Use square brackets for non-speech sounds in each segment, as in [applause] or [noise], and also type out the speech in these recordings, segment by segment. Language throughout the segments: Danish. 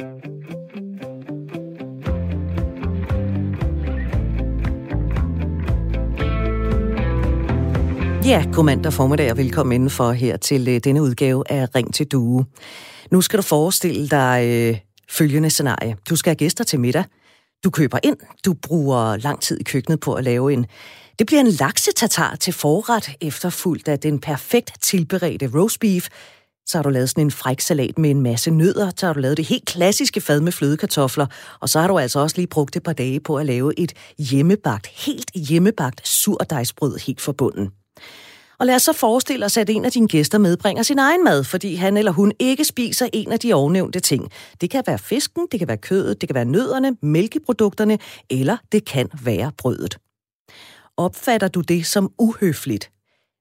Ja, god mandag formiddag og velkommen indenfor her til øh, denne udgave af Ring til Due. Nu skal du forestille dig øh, følgende scenarie. Du skal have gæster til middag. Du køber ind. Du bruger lang tid i køkkenet på at lave en... Det bliver en laksetatar til forret, efterfulgt af den perfekt tilberedte roast beef. Så har du lavet sådan en fræk salat med en masse nødder. Så har du lavet det helt klassiske fad med flødekartofler. Og så har du altså også lige brugt et par dage på at lave et hjemmebagt, helt hjemmebagt surdejsbrød helt forbundet. Og lad os så forestille os, at en af dine gæster medbringer sin egen mad, fordi han eller hun ikke spiser en af de ovennævnte ting. Det kan være fisken, det kan være kødet, det kan være nødderne, mælkeprodukterne, eller det kan være brødet. Opfatter du det som uhøfligt?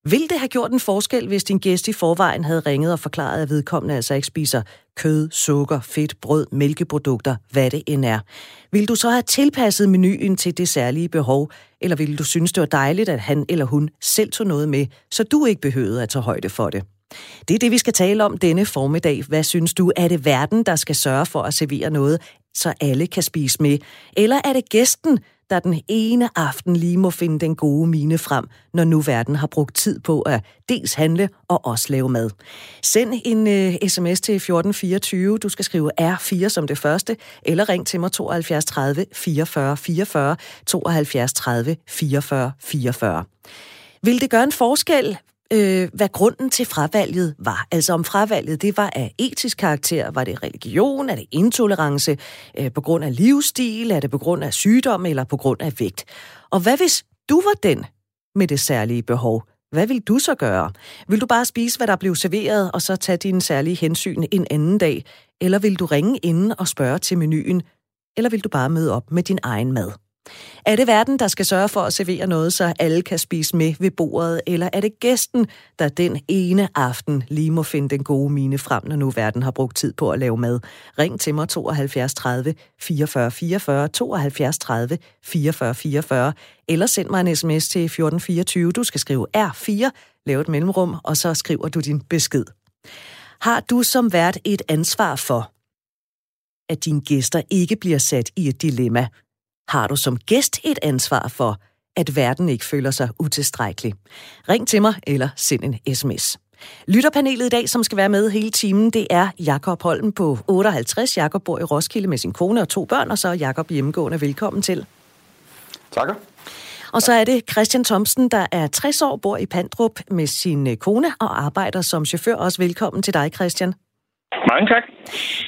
Vil det have gjort en forskel, hvis din gæst i forvejen havde ringet og forklaret, at vedkommende altså ikke spiser kød, sukker, fedt, brød, mælkeprodukter, hvad det end er? Vil du så have tilpasset menuen til det særlige behov, eller ville du synes, det var dejligt, at han eller hun selv tog noget med, så du ikke behøvede at tage højde for det? Det er det, vi skal tale om denne formiddag. Hvad synes du? Er det verden, der skal sørge for at servere noget, så alle kan spise med? Eller er det gæsten, der den ene aften lige må finde den gode mine frem, når nu verden har brugt tid på at dels handle og også lave mad. Send en øh, uh, sms til 1424. Du skal skrive R4 som det første, eller ring til mig 72 30 44 44 72 30 44 44. Vil det gøre en forskel, øh, hvad grunden til fravalget var. Altså om fravalget det var af etisk karakter, var det religion, er det intolerance, øh, på grund af livsstil, er det på grund af sygdom eller på grund af vægt. Og hvad hvis du var den med det særlige behov? Hvad vil du så gøre? Vil du bare spise, hvad der blev serveret, og så tage dine særlige hensyn en anden dag? Eller vil du ringe inden og spørge til menuen? Eller vil du bare møde op med din egen mad? Er det verden, der skal sørge for at servere noget, så alle kan spise med ved bordet, eller er det gæsten, der den ene aften lige må finde den gode mine frem, når nu verden har brugt tid på at lave mad? Ring til mig 72 30 44 44 72 30 44 44, eller send mig en sms til 1424. Du skal skrive R4, lave et mellemrum, og så skriver du din besked. Har du som vært et ansvar for, at dine gæster ikke bliver sat i et dilemma, har du som gæst et ansvar for, at verden ikke føler sig utilstrækkelig. Ring til mig eller send en sms. Lytterpanelet i dag, som skal være med hele timen, det er Jakob Holm på 58. Jakob bor i Roskilde med sin kone og to børn, og så er Jakob hjemmegående. Velkommen til. Takker. Og så er det Christian Thomsen, der er 60 år, bor i Pandrup med sin kone og arbejder som chauffør. Også velkommen til dig, Christian. Mange tak.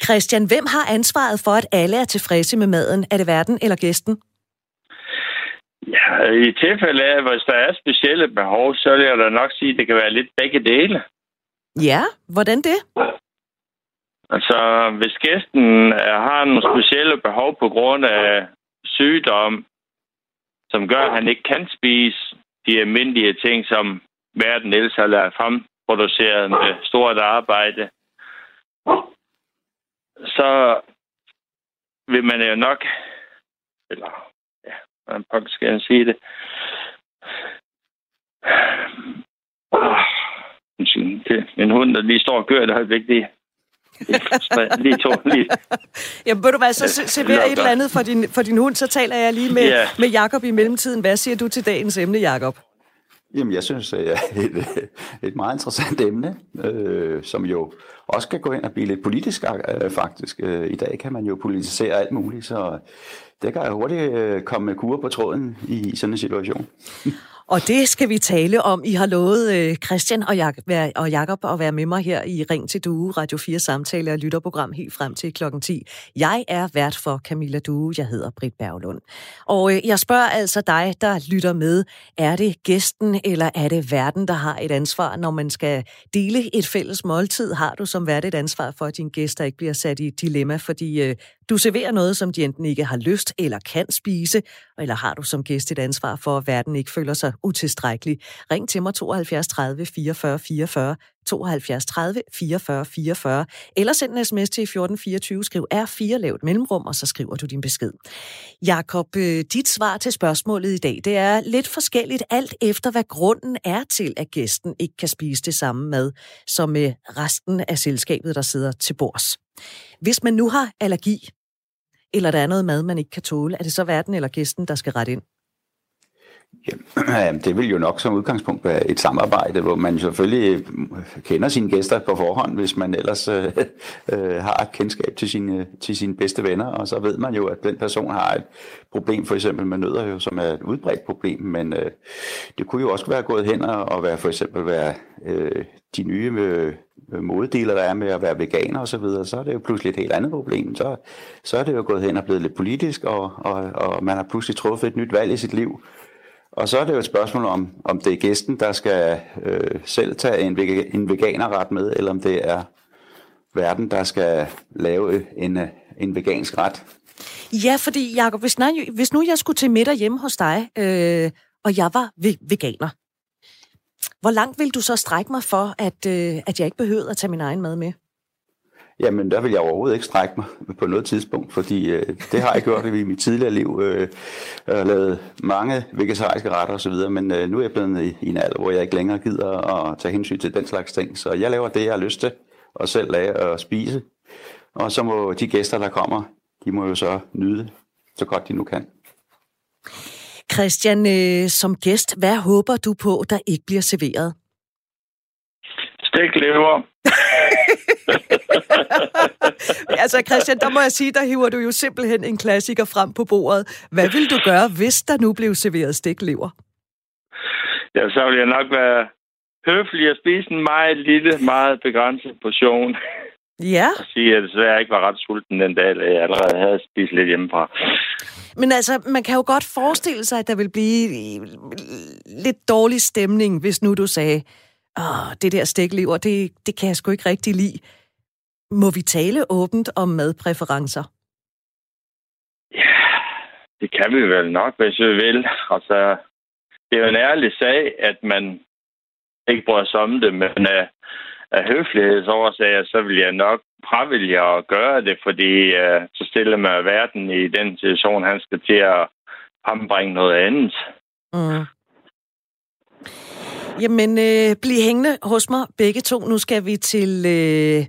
Christian, hvem har ansvaret for, at alle er tilfredse med maden? Er det verden eller gæsten? Ja, i tilfælde af, hvis der er specielle behov, så vil jeg da nok sige, at det kan være lidt begge dele. Ja, hvordan det? Altså, hvis gæsten har nogle specielle behov på grund af sygdom, som gør, at han ikke kan spise de almindelige ting, som verden ellers har lavet fremproduceret med stort arbejde, så vil man jo nok, eller ja, hvordan skal jeg sige det? det en hund, der lige står og gør det øjeblik, det lige to, lige. Jamen, vil du være, så servere et eller andet for din, for din hund, så taler jeg lige med, yeah. med Jakob i mellemtiden. Hvad siger du til dagens emne, Jakob? Jamen, jeg synes, det er et, [laughs] et meget interessant emne, øh, som jo også kan gå ind og blive lidt politisk øh, faktisk. Øh, I dag kan man jo politisere alt muligt, så det kan jo hurtigt øh, komme med kur på tråden i sådan en situation. [laughs] Og det skal vi tale om. I har lovet øh, Christian og, Jak- og Jakob at være med mig her i Ring til Due, Radio 4 samtale og lytterprogram helt frem til klokken 10. Jeg er vært for Camilla Due. Jeg hedder Britt Berglund. Og øh, jeg spørger altså dig, der lytter med. Er det gæsten, eller er det verden, der har et ansvar, når man skal dele et fælles måltid? Har du som vært et ansvar for, at dine gæster ikke bliver sat i et dilemma, fordi øh, du serverer noget, som de enten ikke har lyst eller kan spise, eller har du som gæst et ansvar for, at verden ikke føler sig utilstrækkelig? Ring til mig 72 30 44 44, 72 30 44 44, eller send en sms til 1424, skriv R4, lavt mellemrum, og så skriver du din besked. Jakob, øh, dit svar til spørgsmålet i dag, det er lidt forskelligt alt efter, hvad grunden er til, at gæsten ikke kan spise det samme mad, som med resten af selskabet, der sidder til bords. Hvis man nu har allergi, eller der er noget mad, man ikke kan tåle, er det så verden eller gæsten, der skal rette ind? Ja, [clears throat] det vil jo nok som udgangspunkt være et samarbejde, hvor man selvfølgelig kender sine gæster på forhånd, hvis man ellers øh, [laughs] øh, har kendskab til sine, til sine bedste venner, og så ved man jo, at den person har et problem, for eksempel med nødder, jo, som er et udbredt problem, men øh, det kunne jo også være gået hen og være for eksempel være øh, de nye øh, moddeler, der er med at være veganer osv., så, videre, så er det jo pludselig et helt andet problem. Så, så er det jo gået hen og blevet lidt politisk, og, og, og man har pludselig truffet et nyt valg i sit liv, og så er det jo et spørgsmål om, om det er gæsten, der skal øh, selv tage en, en veganerret med, eller om det er verden, der skal lave øh, en, øh, en vegansk ret. Ja, fordi Jacob, hvis, nej, hvis nu jeg skulle til middag hjemme hos dig, øh, og jeg var veganer, hvor langt vil du så strække mig for, at, øh, at jeg ikke behøvede at tage min egen mad med? Jamen, der vil jeg overhovedet ikke strække mig på noget tidspunkt, fordi øh, det har jeg gjort i mit tidligere liv. Øh, jeg har lavet mange vegetariske retter osv., men øh, nu er jeg blevet i, i en alder, hvor jeg ikke længere gider at tage hensyn til den slags ting. Så jeg laver det, jeg har lyst til, og selv lave at spise. Og så må de gæster, der kommer, de må jo så nyde så godt de nu kan. Christian, øh, som gæst, hvad håber du på, der ikke bliver serveret? Stiklever. [laughs] [laughs] altså Christian, der må jeg sige, der hiver du jo simpelthen en klassiker frem på bordet. Hvad vil du gøre, hvis der nu blev serveret stiklever? Ja, så vil jeg nok være høflig at spise en meget lille, meget begrænset portion. Ja. Og sige, at jeg ikke var ret sulten den dag, jeg allerede havde spist lidt hjemmefra. Men altså, man kan jo godt forestille sig, at der vil blive lidt dårlig stemning, hvis nu du sagde, Åh, det der stiklever, det, det kan jeg sgu ikke rigtig lide. Må vi tale åbent om madpræferencer? Ja, det kan vi vel nok, hvis vi vil. Altså, det er jo en ærlig sag, at man ikke bryder sig om det, men af, af høflighedsårsager, så vil jeg nok fravælge at gøre det, fordi uh, så stiller man verden i den situation, han skal til at frembringe noget andet. Mm. Jamen, øh, bliv hængende hos mig begge to. Nu skal vi til øh,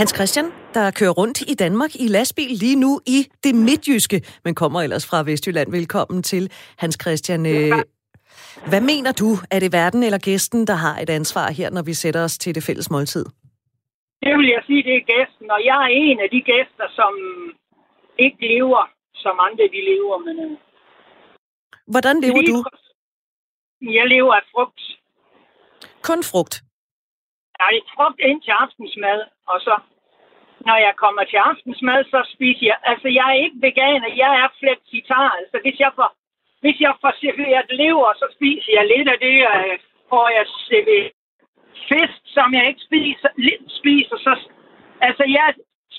Hans Christian, der kører rundt i Danmark i lastbil lige nu i det midtjyske, men kommer ellers fra Vestjylland. Velkommen til, Hans Christian. Øh, hvad mener du? Er det verden eller gæsten, der har et ansvar her, når vi sætter os til det fælles måltid? Det vil jeg sige, det er gæsten, og jeg er en af de gæster, som ikke lever, som andre de lever. Men, øh, Hvordan lever lige, du? Jeg lever af frugt. Kun frugt? Nej, frugt ind til aftensmad, og så når jeg kommer til aftensmad, så spiser jeg... Altså, jeg er ikke veganer, jeg er flexitar. Altså, hvis jeg får, hvis jeg får serveret lever, så spiser jeg lidt af det, og får jeg serveret fisk, som jeg ikke spiser, lidt spiser så... Altså, jeg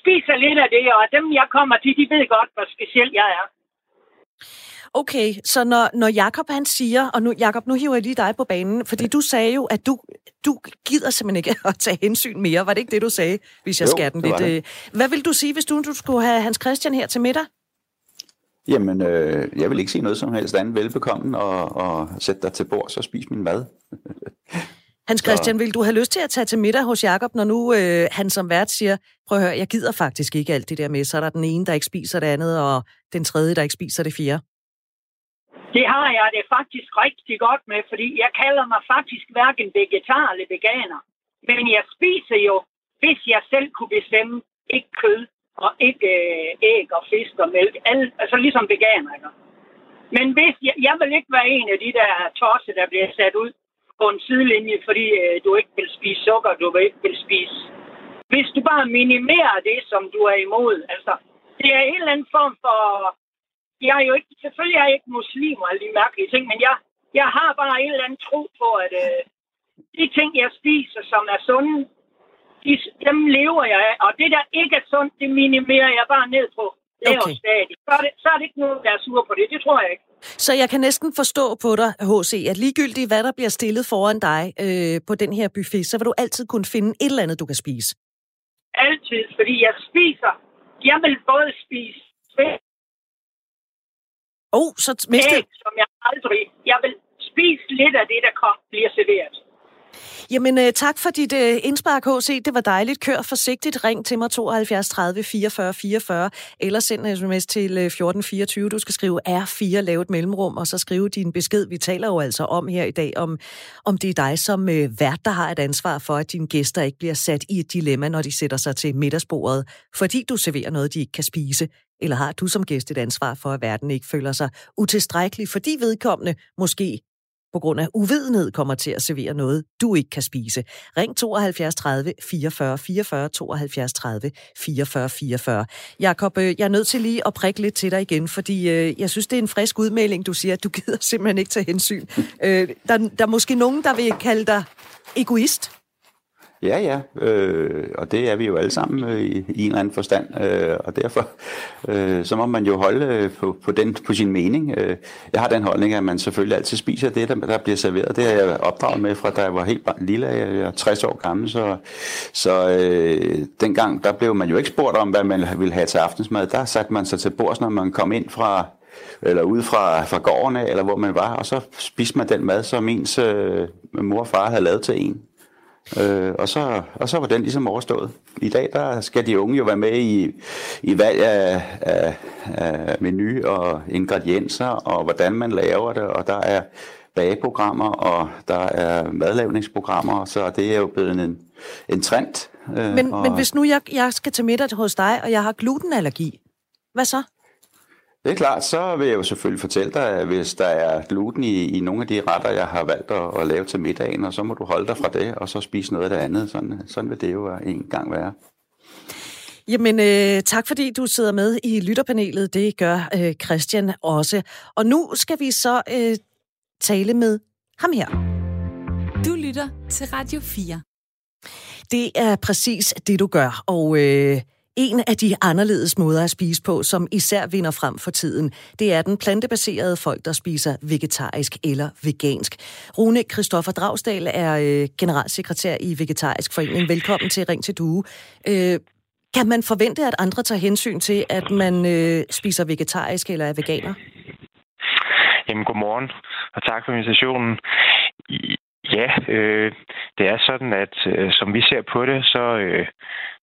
spiser lidt af det, og dem, jeg kommer til, de ved godt, hvor speciel jeg er. Okay, så når, når Jakob han siger, og nu, Jakob, nu hiver jeg lige dig på banen, fordi du sagde jo, at du, du gider simpelthen ikke [laughs] at tage hensyn mere. Var det ikke det, du sagde, hvis jeg skærer den lidt? Det. Øh? Hvad vil du sige, hvis du, du skulle have Hans Christian her til middag? Jamen, øh, jeg vil ikke sige noget som helst andet velbekommen og, og sætte dig til bords og spise min mad. [laughs] Hans Christian, vil du have lyst til at tage til middag hos Jakob, når nu øh, han som vært siger, prøv at høre, jeg gider faktisk ikke alt det der med, så er der den ene, der ikke spiser det andet, og den tredje, der ikke spiser det fjerde? Det har jeg det faktisk rigtig godt med, fordi jeg kalder mig faktisk hverken vegetar eller veganer. Men jeg spiser jo, hvis jeg selv kunne bestemme, ikke kød og ikke øh, æg og fisk og mælk. Alle, altså ligesom veganer, ikke? Men hvis jeg, jeg vil ikke være en af de der tosse, der bliver sat ud på en sidelinje, fordi øh, du ikke vil spise sukker, du vil ikke vil spise. Hvis du bare minimerer det, som du er imod, altså, det er en eller anden form for jeg er jo ikke, selvfølgelig er jeg ikke muslim og alle de mærkelige ting, men jeg, jeg har bare en eller anden tro på, at øh, de ting, jeg spiser, som er sunde, de, dem lever jeg af. Og det, der ikke er sundt, det minimerer jeg bare ned på. Okay. Så, er det, så er det ikke nogen, der er sur på det. Det tror jeg ikke. Så jeg kan næsten forstå på dig, H.C., at ligegyldigt hvad der bliver stillet foran dig øh, på den her buffet, så vil du altid kunne finde et eller andet, du kan spise. Altid, fordi jeg spiser. Jeg vil både spise Oh, så mistede... Æg, som jeg aldrig... Jeg vil spise lidt af det, der kom, bliver serveret. Jamen, uh, tak for dit uh, indspark, HC. Det var dejligt. Kør forsigtigt. Ring til mig 72 30 44 44, eller send en sms til uh, 1424. Du skal skrive R4, lave et mellemrum, og så skrive din besked. Vi taler jo altså om her i dag, om, om det er dig som uh, vært, der har et ansvar for, at dine gæster ikke bliver sat i et dilemma, når de sætter sig til middagsbordet, fordi du serverer noget, de ikke kan spise. Eller har du som gæst et ansvar for, at verden ikke føler sig utilstrækkelig, fordi vedkommende måske på grund af uvidenhed kommer til at servere noget, du ikke kan spise. Ring 72 30 44 44 72 30 44 44. Jakob, øh, jeg er nødt til lige at prikke lidt til dig igen, fordi øh, jeg synes, det er en frisk udmelding, du siger, at du gider [laughs] simpelthen ikke tage hensyn. Øh, der, der er måske nogen, der vil kalde dig egoist. Ja, ja, øh, og det er vi jo alle sammen øh, i, i en eller anden forstand, øh, og derfor øh, så må man jo holde øh, på, på, den, på sin mening. Øh, jeg har den holdning, at man selvfølgelig altid spiser det, der, der bliver serveret. Det har jeg opdraget med fra da jeg var helt lille, jeg er 60 år gammel, så, så øh, dengang der blev man jo ikke spurgt om, hvad man ville have til aftensmad. Der satte man sig til bords, når man kom ind fra eller ude fra, fra gården af, eller hvor man var, og så spiste man den mad, som ens øh, mor og far havde lavet til en. Øh, og, så, og så var den ligesom overstået. I dag der skal de unge jo være med i, i valg af, af, af menu og ingredienser, og hvordan man laver det, og der er bageprogrammer, og der er madlavningsprogrammer, så det er jo blevet en, en trend. Øh, men, og... men hvis nu jeg, jeg skal til middag hos dig, og jeg har glutenallergi, hvad så? Det er klart, så vil jeg jo selvfølgelig fortælle dig, at hvis der er gluten i, i nogle af de retter, jeg har valgt at, at lave til middagen, og så må du holde dig fra det, og så spise noget af det andet. Sådan, sådan vil det jo en gang være. Jamen, øh, tak fordi du sidder med i lytterpanelet. Det gør øh, Christian også. Og nu skal vi så øh, tale med ham her. Du lytter til Radio 4. Det er præcis det, du gør. Og øh, en af de anderledes måder at spise på, som især vinder frem for tiden, det er den plantebaserede folk, der spiser vegetarisk eller vegansk. Rune Kristoffer Dragsdal er øh, generalsekretær i Vegetarisk Forening. Velkommen til Ring til Due. Øh, kan man forvente, at andre tager hensyn til, at man øh, spiser vegetarisk eller er veganer? Jamen, godmorgen, og tak for invitationen. Ja, øh, det er sådan, at øh, som vi ser på det, så, øh,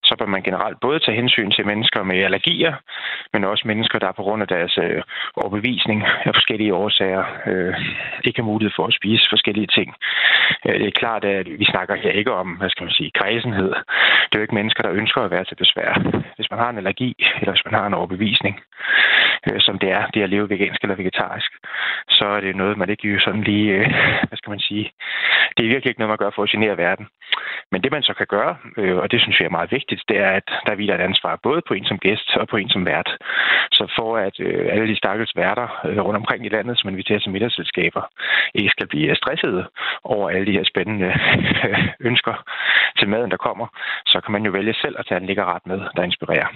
så bør man generelt både tage hensyn til mennesker med allergier, men også mennesker, der på grund af deres øh, overbevisning af forskellige årsager øh, ikke har mulighed for at spise forskellige ting. Øh, det er klart, at vi snakker her ikke om, hvad skal man sige, kredsenhed. Det er jo ikke mennesker, der ønsker at være til besvær. Hvis man har en allergi, eller hvis man har en overbevisning, øh, som det er, det at leve vegansk eller vegetarisk, så er det noget, man ikke sådan lige, øh, hvad skal man sige, det er virkelig ikke noget, man gør for at genere verden. Men det, man så kan gøre, øh, og det synes jeg er meget vigtigt, det er, at der hviler et ansvar både på en som gæst og på en som vært. Så for at øh, alle de stakkels værter øh, rundt omkring i landet, som inviterer til middagsselskaber, ikke skal blive stressede over alle de her spændende [laughs] ønsker til maden, der kommer, så kan man jo vælge selv at tage en ret med, der inspirerer.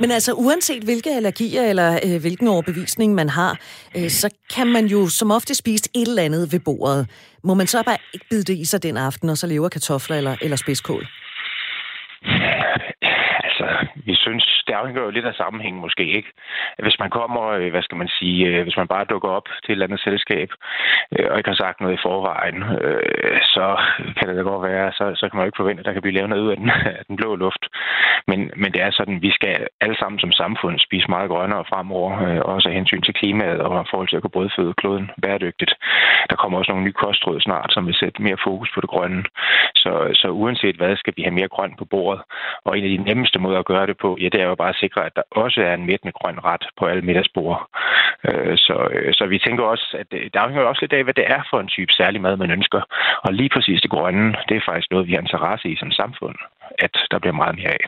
Men altså, uanset hvilke allergier eller øh, hvilken overbevisning man har, øh, så kan man jo som ofte spise et eller andet ved bordet. Må man så bare ikke bide det i sig den aften, og så lever kartofler eller, eller spidskål? Altså, vi synes, det afhænger jo lidt af sammenhængen måske, ikke? Hvis man kommer, øh, hvad skal man sige, øh, hvis man bare dukker op til et eller andet selskab, øh, og ikke har sagt noget i forvejen, så kan det da godt være, så, så kan man jo ikke forvente, at der kan blive lavet noget ud af den, [laughs] af den blå luft. Men, men det er sådan, vi skal alle sammen som samfund spise meget grønnere fremover, også af hensyn til klimaet og i forhold til at kunne brødføde kloden bæredygtigt. Der kommer også nogle nye kostråd snart, som vil sætte mere fokus på det grønne. Så, så uanset hvad, skal vi have mere grønt på bordet. Og en af de nemmeste måder at gøre det på, ja, det er jo bare at sikre, at der også er en mættende grøn ret på alle middagsbord. Øh, så, øh, så vi tænker også, at øh, det afhænger også lidt af, hvad det er for en type særlig mad, man ønsker. Og lige præcis det grønne, det er faktisk noget, vi har interesse i som samfund, at der bliver meget mere af.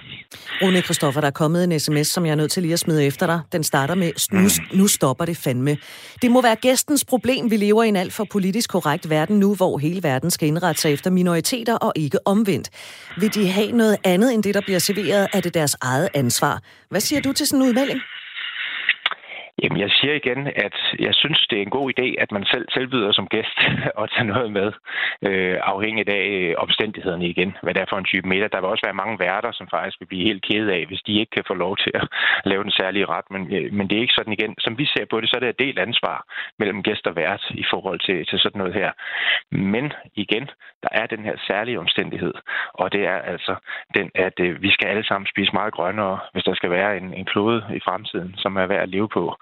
Rune Kristoffer, der er kommet en sms, som jeg er nødt til lige at smide efter dig. Den starter med, nu, mm. nu stopper det fandme. Det må være gæstens problem. Vi lever i en alt for politisk korrekt verden nu, hvor hele verden skal indrette sig efter minoriteter og ikke omvendt. Vil de have noget andet end det, der bliver serveret, er det deres eget ansvar. Hvad siger du til sådan en udmelding? Jamen, jeg siger igen, at jeg synes, det er en god idé, at man selv tilbyder som gæst [laughs] at tage noget med, øh, afhængigt af øh, omstændighederne igen, hvad det er for en type middag. Der vil også være mange værter, som faktisk vil blive helt kede af, hvis de ikke kan få lov til at [laughs] lave den særlige ret. Men, øh, men det er ikke sådan igen. Som vi ser på det, så er det et delt ansvar mellem gæst og vært i forhold til, til sådan noget her. Men igen, der er den her særlige omstændighed, og det er altså den, at øh, vi skal alle sammen spise meget grønnere, hvis der skal være en, en klode i fremtiden, som er værd at leve på.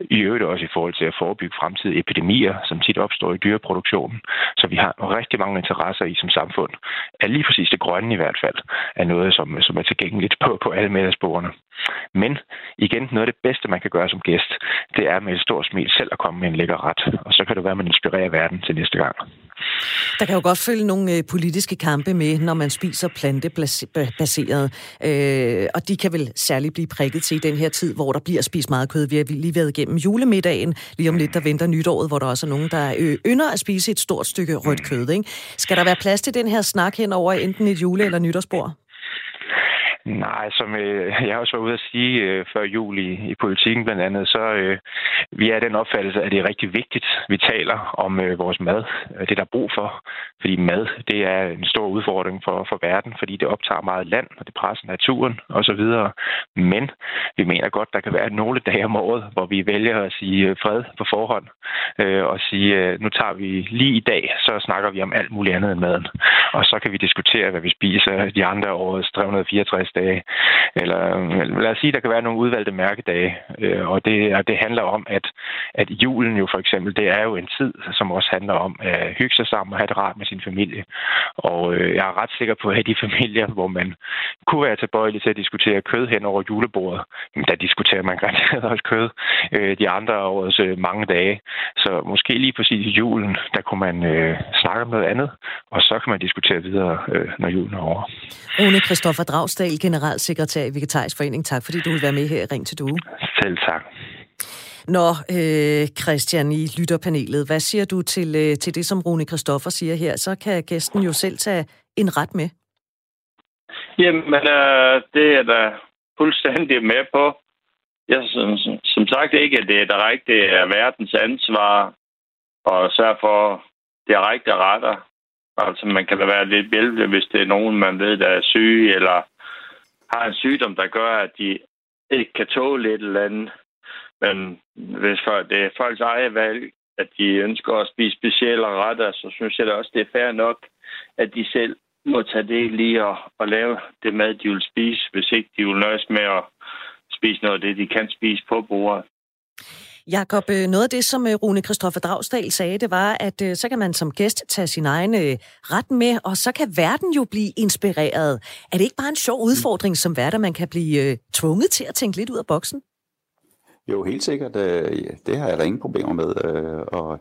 I øvrigt også i forhold til at forebygge fremtidige epidemier, som tit opstår i dyreproduktionen. Så vi har rigtig mange interesser i som samfund. At lige præcis det grønne i hvert fald er noget, som, som er tilgængeligt på, på alle middagsbordene. Men igen, noget af det bedste, man kan gøre som gæst, det er med et stort smil selv at komme med en lækker ret. Og så kan det være, at man inspirerer verden til næste gang. Der kan jo godt følge nogle øh, politiske kampe med, når man spiser plantebaseret. Øh, og de kan vel særligt blive prikket til i den her tid, hvor der bliver spist meget kød. Vi har lige været igennem julemiddagen. Lige om lidt, der venter nytåret, hvor der også er nogen, der øh, ynder at spise et stort stykke rødt kød. Ikke? Skal der være plads til den her snak hen over enten et jule- eller nytårsbord? Nej, som øh, [laughs] jeg også var ude at sige øh, før jul i, i politikken blandt andet, så øh, vi er den opfattelse, at det er rigtig vigtigt, vi taler om øh, vores mad, øh, det der er brug for. Fordi mad, det er en stor udfordring for, for verden, fordi det optager meget land, og det presser naturen osv. Men vi mener godt, der kan være nogle dage om året, hvor vi vælger at sige øh, fred på forhånd, øh, og sige, øh, nu tager vi lige i dag, så snakker vi om alt muligt andet end maden. Og så kan vi diskutere, hvad vi spiser de andre årets 364 dage. Eller lad os sige, der kan være nogle udvalgte mærkedage. Øh, og det, og det handler om, at, at julen jo for eksempel, det er jo en tid, som også handler om at hygge sig sammen og have det rart med sin familie. Og øh, jeg er ret sikker på, at de familier, hvor man kunne være tilbøjelig til at diskutere kød hen over julebordet, der diskuterer man garanteret også kød øh, de andre årets øh, mange dage. Så måske lige præcis i julen, der kunne man øh, snakke om noget andet, og så kan man diskutere videre, øh, når julen er over. Rune Kristoffer Dragsdal, generalsekretær i Vegetarisk Forening. Tak fordi du vil være med her i Ring til Due. Selv tak. Nå, øh, Christian i lytterpanelet, hvad siger du til, øh, til det, som Rune Christoffer siger her? Så kan gæsten jo selv tage en ret med. Jamen, øh, det er da fuldstændig med på. Jeg synes som sagt ikke, at det er der rigtige er verdens ansvar at sørge for det rigtige retter. Altså, man kan da være lidt hjælpelig, hvis det er nogen, man ved, der er syge, eller har en sygdom, der gør, at de ikke kan tåle lidt eller andet. Men hvis det er folks eget valg, at de ønsker at spise specielle retter, så synes jeg da også, det er fair nok, at de selv må tage det lige og, og lave det mad, de vil spise, hvis ikke de vil nøjes med at spise noget af det, de kan spise på bordet. Jakob, øh, noget af det, som øh, Rune Kristoffer Dragsdal sagde, det var, at øh, så kan man som gæst tage sin egen ret med, og så kan verden jo blive inspireret. Er det ikke bare en sjov udfordring som værter, man kan blive tvunget til at tænke lidt ud af boksen? Jo, helt sikkert. Det har jeg da ingen problemer med. Og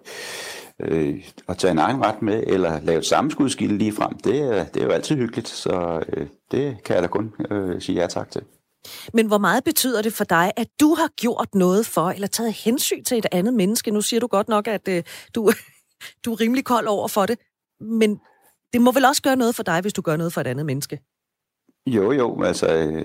at tage en egen ret med, eller lave et sammenskudskilde lige frem, det er, det er jo altid hyggeligt, så det kan jeg da kun sige ja tak til. Men hvor meget betyder det for dig, at du har gjort noget for, eller taget hensyn til et andet menneske? Nu siger du godt nok, at øh, du, [laughs] du er rimelig kold over for det, men det må vel også gøre noget for dig, hvis du gør noget for et andet menneske? Jo, jo, altså, øh,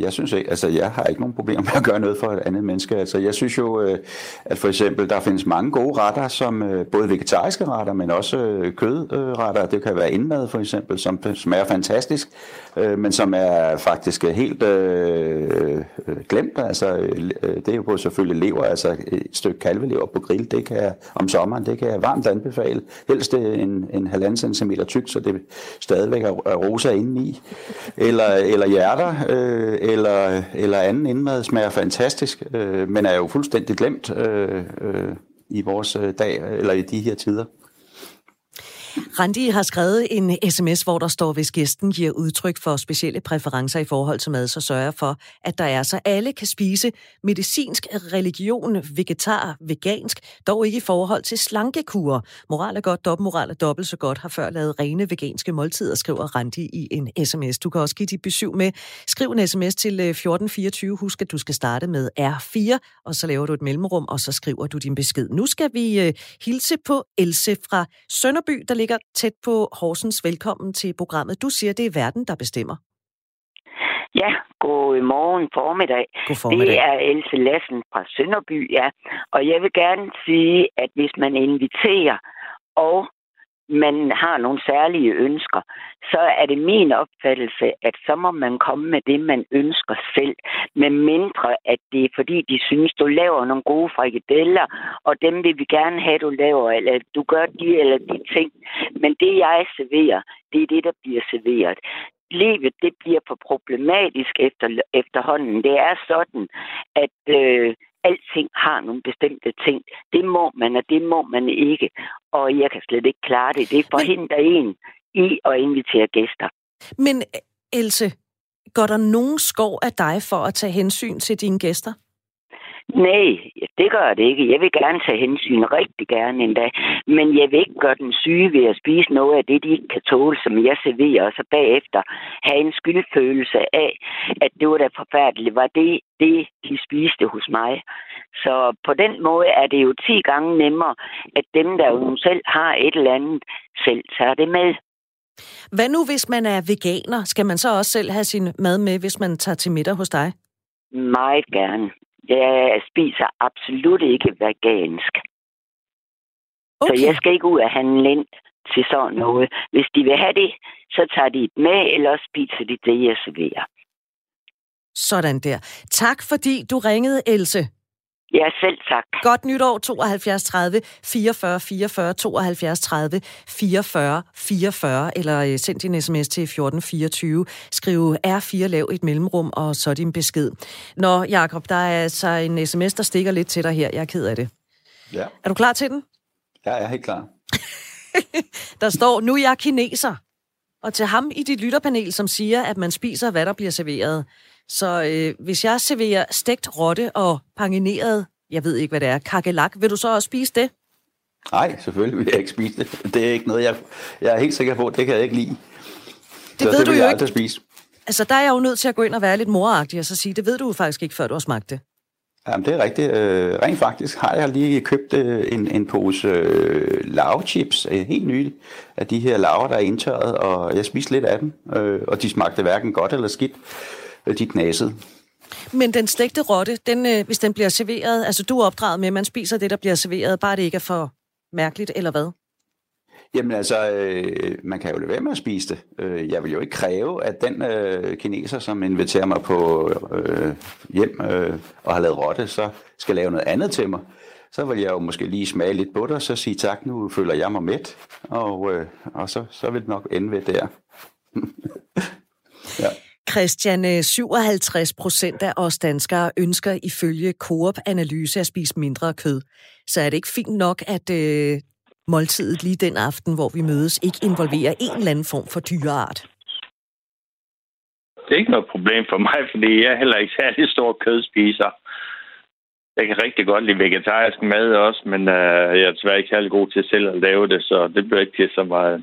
jeg synes ikke, altså, jeg har ikke nogen problemer med at gøre noget for et andet menneske. Altså, jeg synes jo, øh, at for eksempel, der findes mange gode retter, som øh, både vegetariske retter, men også kødretter. Det kan være indmad, for eksempel, som smager fantastisk, men som er faktisk helt øh, glemt. Altså, det er jo på selvfølgelig lever, altså et stykke kalvelever på grill, det kan jeg, om sommeren, det kan jeg varmt anbefale. Helst en, en halvanden centimeter tyk, så det stadigvæk er rosa indeni. Eller eller, eller hjerter, øh, eller, eller anden indmad smager fantastisk, øh, men er jo fuldstændig glemt øh, øh, i vores øh, dag, eller i de her tider. Randi har skrevet en sms, hvor der står, hvis gæsten giver udtryk for specielle præferencer i forhold til mad, så sørger for, at der er, så alle kan spise medicinsk, religion, vegetar, vegansk, dog ikke i forhold til slankekur. Moral er godt, dobbeltmoral er dobbelt så godt, har før lavet rene veganske måltider, skriver Randi i en sms. Du kan også give dit besøg med. Skriv en sms til øh, 1424. Husk, at du skal starte med R4, og så laver du et mellemrum, og så skriver du din besked. Nu skal vi øh, hilse på Else fra Sønderby, der ligger tæt på Horsens. Velkommen til programmet. Du siger, det er verden, der bestemmer. Ja, god morgen formiddag. God formiddag. Det er Else Lassen fra Sønderby, ja. Og jeg vil gerne sige, at hvis man inviterer, og man har nogle særlige ønsker, så er det min opfattelse, at så må man komme med det, man ønsker selv. Med mindre, at det er fordi, de synes, du laver nogle gode frikadeller, og dem vil vi gerne have, du laver, eller du gør de eller de ting. Men det, jeg serverer, det er det, der bliver serveret livet det bliver for problematisk efter, efterhånden. Det er sådan, at øh, alting har nogle bestemte ting. Det må man, og det må man ikke. Og jeg kan slet ikke klare det. Det forhindrer en i at invitere gæster. Men Else, går der nogen skov af dig for at tage hensyn til dine gæster? Nej, det gør det ikke. Jeg vil gerne tage hensyn, rigtig gerne endda. Men jeg vil ikke gøre den syge ved at spise noget af det, de ikke kan tåle, som jeg serverer, og så bagefter have en skyldfølelse af, at det var da forfærdeligt. Var det det, de spiste hos mig? Så på den måde er det jo 10 gange nemmere, at dem, der jo selv har et eller andet, selv tager det med. Hvad nu, hvis man er veganer? Skal man så også selv have sin mad med, hvis man tager til middag hos dig? Meget gerne. Jeg spiser absolut ikke vegansk. Okay. Så jeg skal ikke ud og handle ind til sådan noget. Hvis de vil have det, så tager de det med, eller spiser de det, jeg serverer. Sådan der. Tak fordi du ringede, Else. Ja, selv tak. Godt nytår, 72 30 44 44 72 30 44 44, eller øh, send din sms til 1424. Skriv R4, lav et mellemrum, og så din besked. Nå, Jakob, der er altså en sms, der stikker lidt til dig her. Jeg er ked af det. Ja. Er du klar til den? Ja, jeg er helt klar. [laughs] der står, nu er jeg kineser. Og til ham i dit lytterpanel, som siger, at man spiser, hvad der bliver serveret. Så øh, hvis jeg serverer stegt rotte og pangineret, jeg ved ikke, hvad det er, kakelak, vil du så også spise det? Nej, selvfølgelig vil jeg ikke spise det. Det er ikke noget, jeg, jeg er helt sikker på, det kan jeg ikke lide. Det så ved det du jo ikke. spise. Altså, der er jeg jo nødt til at gå ind og være lidt moragtig og så sige, det ved du faktisk ikke, før du har smagt det. Jamen, det er rigtigt. Øh, rent faktisk har jeg lige købt øh, en, en pose øh, lavchips, øh, helt nylig, af de her laver, der er indtørret, og jeg spiste lidt af dem, øh, og de smagte hverken godt eller skidt. Øh, de knasede. Men den stegte rotte, den, øh, hvis den bliver serveret, altså du er opdraget med, at man spiser det, der bliver serveret, bare det ikke er for mærkeligt, eller hvad? Jamen altså, øh, man kan jo lade være med at spise det. Øh, jeg vil jo ikke kræve, at den øh, kineser, som inviterer mig på øh, hjem øh, og har lavet rotte, så skal lave noget andet til mig. Så vil jeg jo måske lige smage lidt på det, og så sige tak, nu føler jeg mig mæt, og, øh, og så, så vil det nok ende ved der. [laughs] ja. Christian, øh, 57 procent af os danskere ønsker ifølge Coop-analyse at spise mindre kød. Så er det ikke fint nok, at øh, måltidet lige den aften, hvor vi mødes, ikke involverer en eller anden form for dyreart? Det er ikke noget problem for mig, fordi jeg er heller ikke særlig stor kødspiser. Jeg kan rigtig godt lide vegetarisk mad også, men øh, jeg er desværre ikke særlig god til selv at lave det, så det bliver ikke til så meget.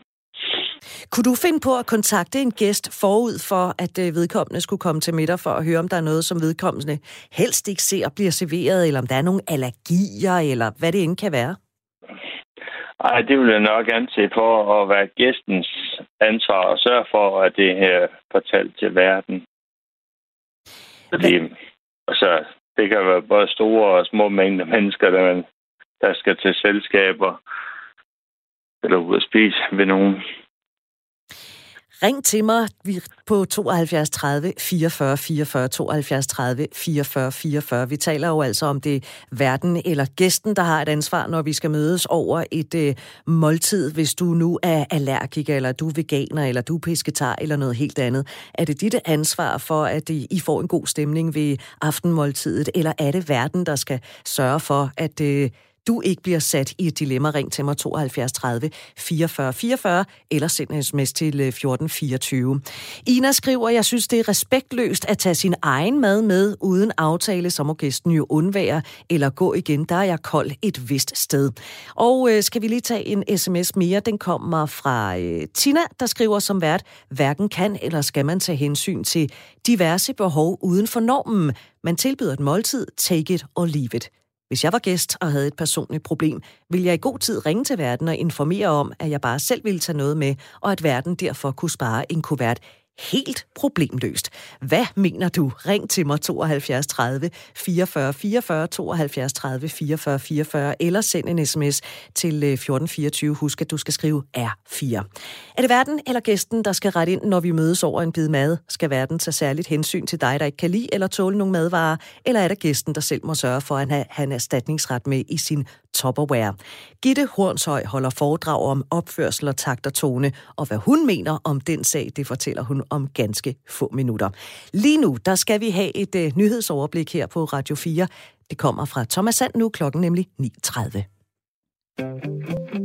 Kunne du finde på at kontakte en gæst forud for, at øh, vedkommende skulle komme til middag for at høre, om der er noget, som vedkommende helst ikke ser bliver serveret, eller om der er nogle allergier, eller hvad det end kan være? Ej, det vil jeg nok gerne se for at være gæstens ansvar og sørge for, at det her fortalt til verden. Fordi, altså, det kan være både store og små mængder mennesker, der, man, der skal til selskaber eller ud at spise ved nogen. Ring til mig på 72 30 44 44, 72 30 44 44. Vi taler jo altså om det verden eller gæsten, der har et ansvar, når vi skal mødes over et øh, måltid. Hvis du nu er allergiker, eller du er veganer, eller du er pesketar, eller noget helt andet. Er det dit ansvar for, at øh, I får en god stemning ved aftenmåltidet, eller er det verden, der skal sørge for, at øh, du ikke bliver sat i et dilemma, ring til mig 72 30 44 44, eller send en sms til øh, 1424. Ina skriver, jeg synes, det er respektløst at tage sin egen mad med uden aftale, så må gæsten jo undvære eller gå igen. Der er jeg kold et vist sted. Og øh, skal vi lige tage en sms mere? Den kommer fra øh, Tina, der skriver som vært, hverken kan eller skal man tage hensyn til diverse behov uden for normen. Man tilbyder et måltid, take it or leave it. Hvis jeg var gæst og havde et personligt problem, ville jeg i god tid ringe til verden og informere om, at jeg bare selv ville tage noget med, og at verden derfor kunne spare en kuvert helt problemløst. Hvad mener du? Ring til mig 72 30 44 44 72 30 44 44 eller send en sms til øh, 1424. Husk, at du skal skrive R4. Er det verden eller gæsten, der skal rette ind, når vi mødes over en bid mad? Skal verden tage særligt hensyn til dig, der ikke kan lide eller tåle nogle madvarer? Eller er det gæsten, der selv må sørge for, at han har en erstatningsret med i sin Tupperware? Gitte Hornshøj holder foredrag om opførsel og takt og tone, og hvad hun mener om den sag, det fortæller hun om ganske få minutter. Lige nu, der skal vi have et uh, nyhedsoverblik her på Radio 4. Det kommer fra Thomas Sand nu, klokken nemlig 9.30.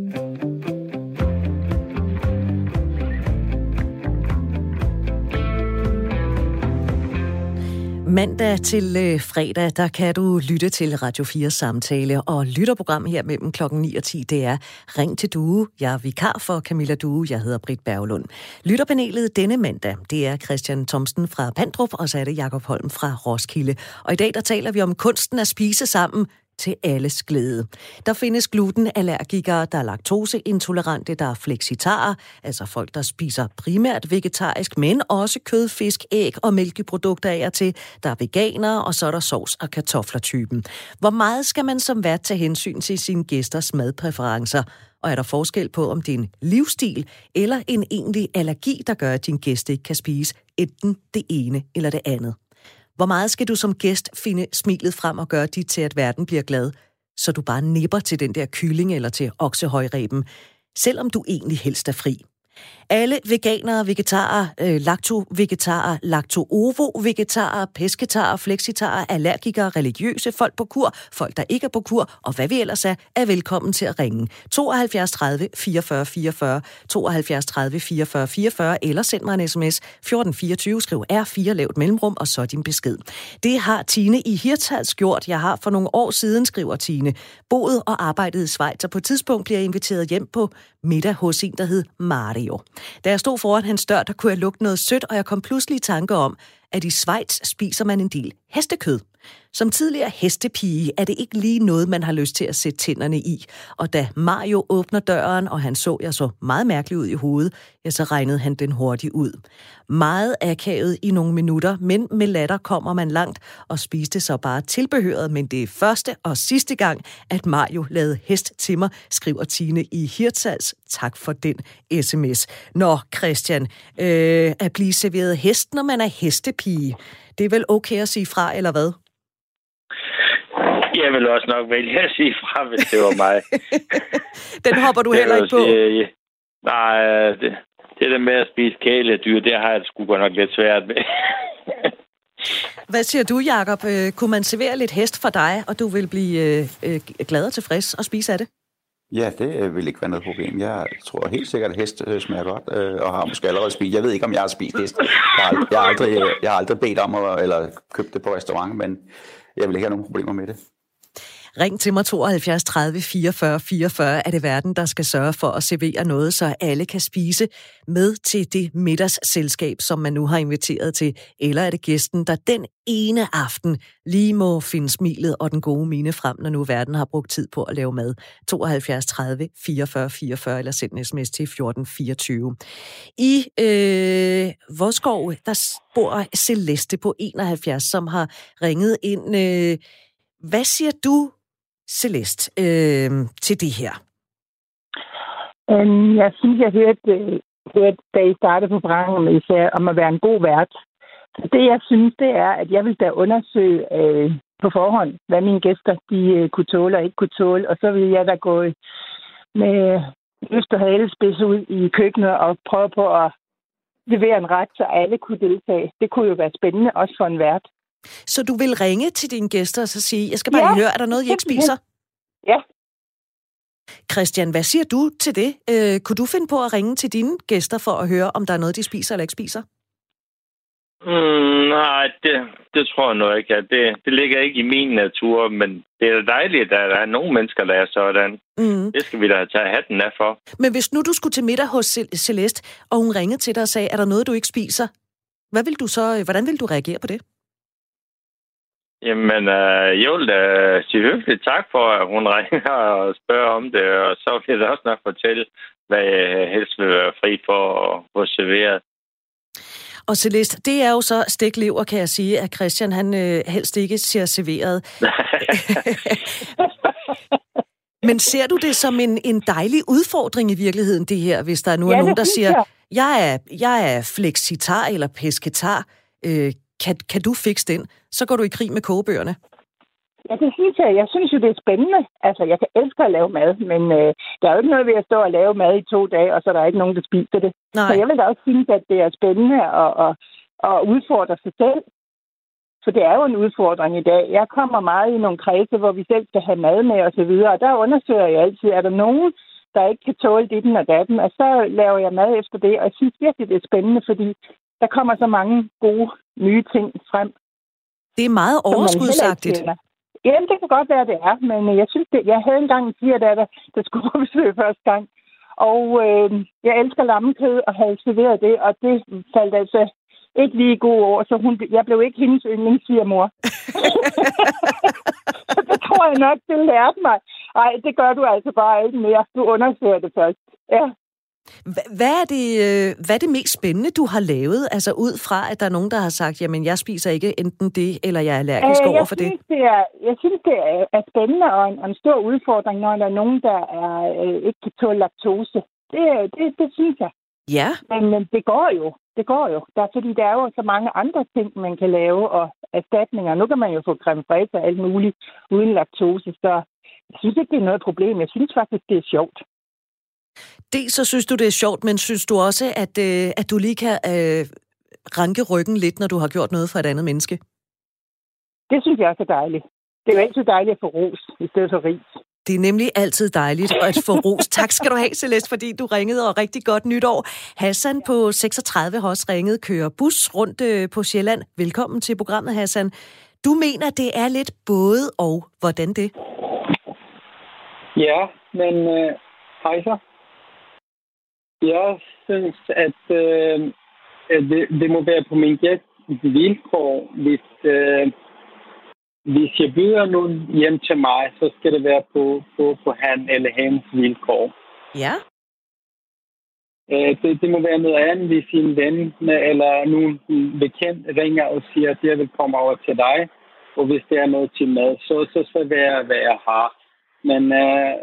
Mandag til øh, fredag, der kan du lytte til Radio 4 samtale og lytterprogram her mellem klokken 9 og 10. Det er Ring til Due. Jeg er vikar for Camilla Due. Jeg hedder Britt Berglund. Lytterpanelet denne mandag, det er Christian Thomsen fra Pandrup, og så er det Jakob Holm fra Roskilde. Og i dag, der taler vi om kunsten at spise sammen til alles glæde. Der findes glutenallergikere, der er laktoseintolerante, der er fleksitarer, altså folk, der spiser primært vegetarisk, men også kød, fisk, æg og mælkeprodukter af og til. Der er veganere, og så er der sovs- og kartoflertypen. Hvor meget skal man som vært tage hensyn til sine gæsters madpræferencer? Og er der forskel på, om det er en livsstil eller en egentlig allergi, der gør, at din gæst ikke kan spise enten det ene eller det andet? Hvor meget skal du som gæst finde smilet frem og gøre dit til, at verden bliver glad, så du bare nipper til den der kylling eller til oksehøjreben, selvom du egentlig helst er fri? Alle veganere, vegetarer, øh, lakto-vegetarer, lakto-ovo-vegetarer, pesketarer, fleksitarer, allergikere, religiøse, folk på kur, folk der ikke er på kur, og hvad vi ellers er, er velkommen til at ringe. 72 30 44 44, 72 30 44 44, eller send mig en sms 1424, skriv R4, lavt mellemrum, og så din besked. Det har Tine i Hirtals gjort. Jeg har for nogle år siden, skriver Tine, boet og arbejdet i Schweiz, og på et tidspunkt bliver jeg inviteret hjem på middag hos en, der hed Mario. Da jeg stod foran hans dør, der kunne jeg lugte noget sødt, og jeg kom pludselig i tanke om, at i Schweiz spiser man en del hestekød. Som tidligere hestepige er det ikke lige noget, man har lyst til at sætte tænderne i. Og da Mario åbner døren, og han så jeg så meget mærkeligt ud i hovedet, ja, så regnede han den hurtigt ud. Meget akavet i nogle minutter, men med latter kommer man langt og spiste så bare tilbehøret. Men det er første og sidste gang, at Mario lavede hest til mig, skriver Tine i Hirtals. Tak for den sms. Nå, Christian, øh, at blive serveret hest, når man er hestepige, det er vel okay at sige fra, eller hvad? Jeg vil også nok vælge at sige fra, hvis det var mig. [laughs] Den hopper du heller ikke på? Sige, ja. Nej, det, det der med at spise kæledyr, det har jeg sgu godt nok lidt svært med. [laughs] Hvad siger du, Jacob? Øh, kunne man servere lidt hest for dig, og du vil blive øh, øh, glad og tilfreds og spise af det? Ja, det vil ikke være noget problem. Jeg tror helt sikkert, at hest smager godt, og har måske allerede spist. Jeg ved ikke, om jeg har spist hest. Jeg har, jeg har, aldrig, jeg har aldrig bedt om at, eller købt det på restaurant, men jeg vil ikke have nogen problemer med det. Ring til mig 72 30 44 44 er det verden, der skal sørge for at servere noget, så alle kan spise med til det middagsselskab, som man nu har inviteret til. Eller er det gæsten, der den ene aften lige må finde smilet og den gode mine frem, når nu verden har brugt tid på at lave mad. 72 30 44 44 eller send en sms til 14 24. I øh, Voskov, der bor Celeste på 71, som har ringet ind. Øh, hvad siger du Celeste, øh, til det her? Um, jeg synes, jeg hørte, øh, hørte, da I startede på programmet, især om at være en god vært. Så det, jeg synes, det er, at jeg vil da undersøge øh, på forhånd, hvad mine gæster de øh, kunne tåle og ikke kunne tåle. Og så vil jeg da gå med lyst og halespids ud i køkkenet og prøve på at levere en ret, så alle kunne deltage. Det kunne jo være spændende, også for en vært. Så du vil ringe til dine gæster og så sige, jeg skal bare ja. høre, er der noget, I ikke spiser? Ja. Christian, hvad siger du til det? Øh, kunne du finde på at ringe til dine gæster for at høre, om der er noget, de spiser eller ikke spiser? Mm, nej, det, det tror jeg nu ikke. At det, det ligger ikke i min natur, men det er dejligt, at der er nogle mennesker, der er sådan. Mm. Det skal vi da tage hatten af for. Men hvis nu du skulle til middag hos Celeste, og hun ringede til dig og sagde, er der noget, du ikke spiser? Hvad vil du så, hvordan vil du reagere på det? Jamen, øh, jeg vil da sige hyggeligt tak for, at hun [laughs] ringer og spørger om det, og så vil jeg da også nok fortælle, hvad jeg helst vil være fri for at få serveret. Og Celeste, det er jo så stiklever, kan jeg sige, at Christian han øh, helst ikke ser serveret. [laughs] Men ser du det som en, en dejlig udfordring i virkeligheden, det her, hvis der nu er Ja, nogen, det der siger, jeg. jeg er, jeg er flexitar eller pesketar, øh, kan, kan du fikse den? Så går du i krig med kogebøgerne. Ja, det synes jeg. Jeg synes jo, det er spændende. Altså, jeg kan elske at lave mad, men øh, der er jo ikke noget ved at stå og lave mad i to dage, og så er der ikke nogen, der spiser det. Nej. Så jeg vil da også synes, at det er spændende at, at, at udfordre sig selv. For det er jo en udfordring i dag. Jeg kommer meget i nogle kredse, hvor vi selv skal have mad med og så videre, og der undersøger jeg altid, er der nogen, der ikke kan tåle ditten og datten, og så laver jeg mad efter det, og jeg synes virkelig, det er spændende, fordi der kommer så mange gode nye ting frem. Det er meget overskudsagtigt. Jamen, det kan godt være, det er, men øh, jeg synes, det, jeg havde engang en svigerdatter, der skulle [laughs] på besøg første gang, og øh, jeg elsker lammekød og havde serveret det, og det faldt altså ikke lige i gode år, så hun, jeg blev ikke hendes yndlingssvigermor. [laughs] det tror jeg nok, det lærte mig. Nej, det gør du altså bare ikke mere. Du undersøger det først. Ja. Hva- Hvad er, det, øh, hvad er det mest spændende, du har lavet? Altså ud fra, at der er nogen, der har sagt, jamen jeg spiser ikke enten det, eller jeg er allergisk Øh, over for det. synes, det er, jeg synes, det er, er spændende og en, en stor udfordring, når der er nogen, der er, øh, ikke kan tåle laktose. Det, det, det synes jeg. Ja, Men, men det går jo. Det går jo. Der, er- fordi der er jo så mange andre ting, man kan lave, og erstatninger. Nu kan man jo få creme fraise og alt muligt uden laktose, så jeg synes ikke, det er noget problem. Jeg synes faktisk, det er sjovt. Dels så synes du, det er sjovt, men synes du også, at, øh, at du lige kan øh, ranke ryggen lidt, når du har gjort noget for et andet menneske? Det synes jeg også er dejligt. Det er jo altid dejligt at få ros i stedet for ris. Det er nemlig altid dejligt at få ros. [laughs] Tak skal du have, Celeste, fordi du ringede, og rigtig godt nytår. Hassan på 36 har også ringet, kører bus rundt øh, på Sjælland. Velkommen til programmet, Hassan. Du mener, det er lidt både og. Hvordan det? Ja, men øh, hej så. Jeg synes, at, øh, at det, det må være på min gæsts vilkår. Hvis, øh, hvis jeg byder nogen hjem til mig, så skal det være på, på, på han eller hendes vilkår. Ja. Øh, det, det må være noget andet, hvis en ven eller nogen bekendt ringer og siger, at jeg vil komme over til dig. Og hvis det er noget til mad, så, så skal det være, hvad jeg har. Men øh,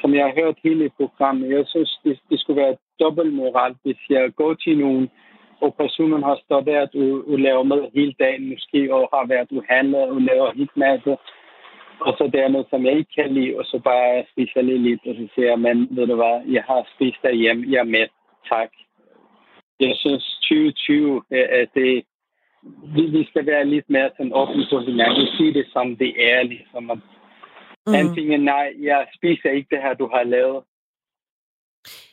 som jeg har hørt hele programmet, jeg synes, det, det skulle være dobbeltmoral, hvis jeg går til nogen, og personen har stået der og, og laver mad hele dagen måske, og har været uhandlet og laver helt masse. Og så det er noget, som jeg ikke kan lide, og så bare spiser lige lidt, og så siger jeg, men ved du hvad, jeg har spist derhjemme, jeg er med, tak. Jeg synes 2020, at det, vi, vi skal være lidt mere sådan åbne på hinanden, sige det som det er, ligesom at Mm. mm. Antingen nej, jeg spiser ikke det her, du har lavet.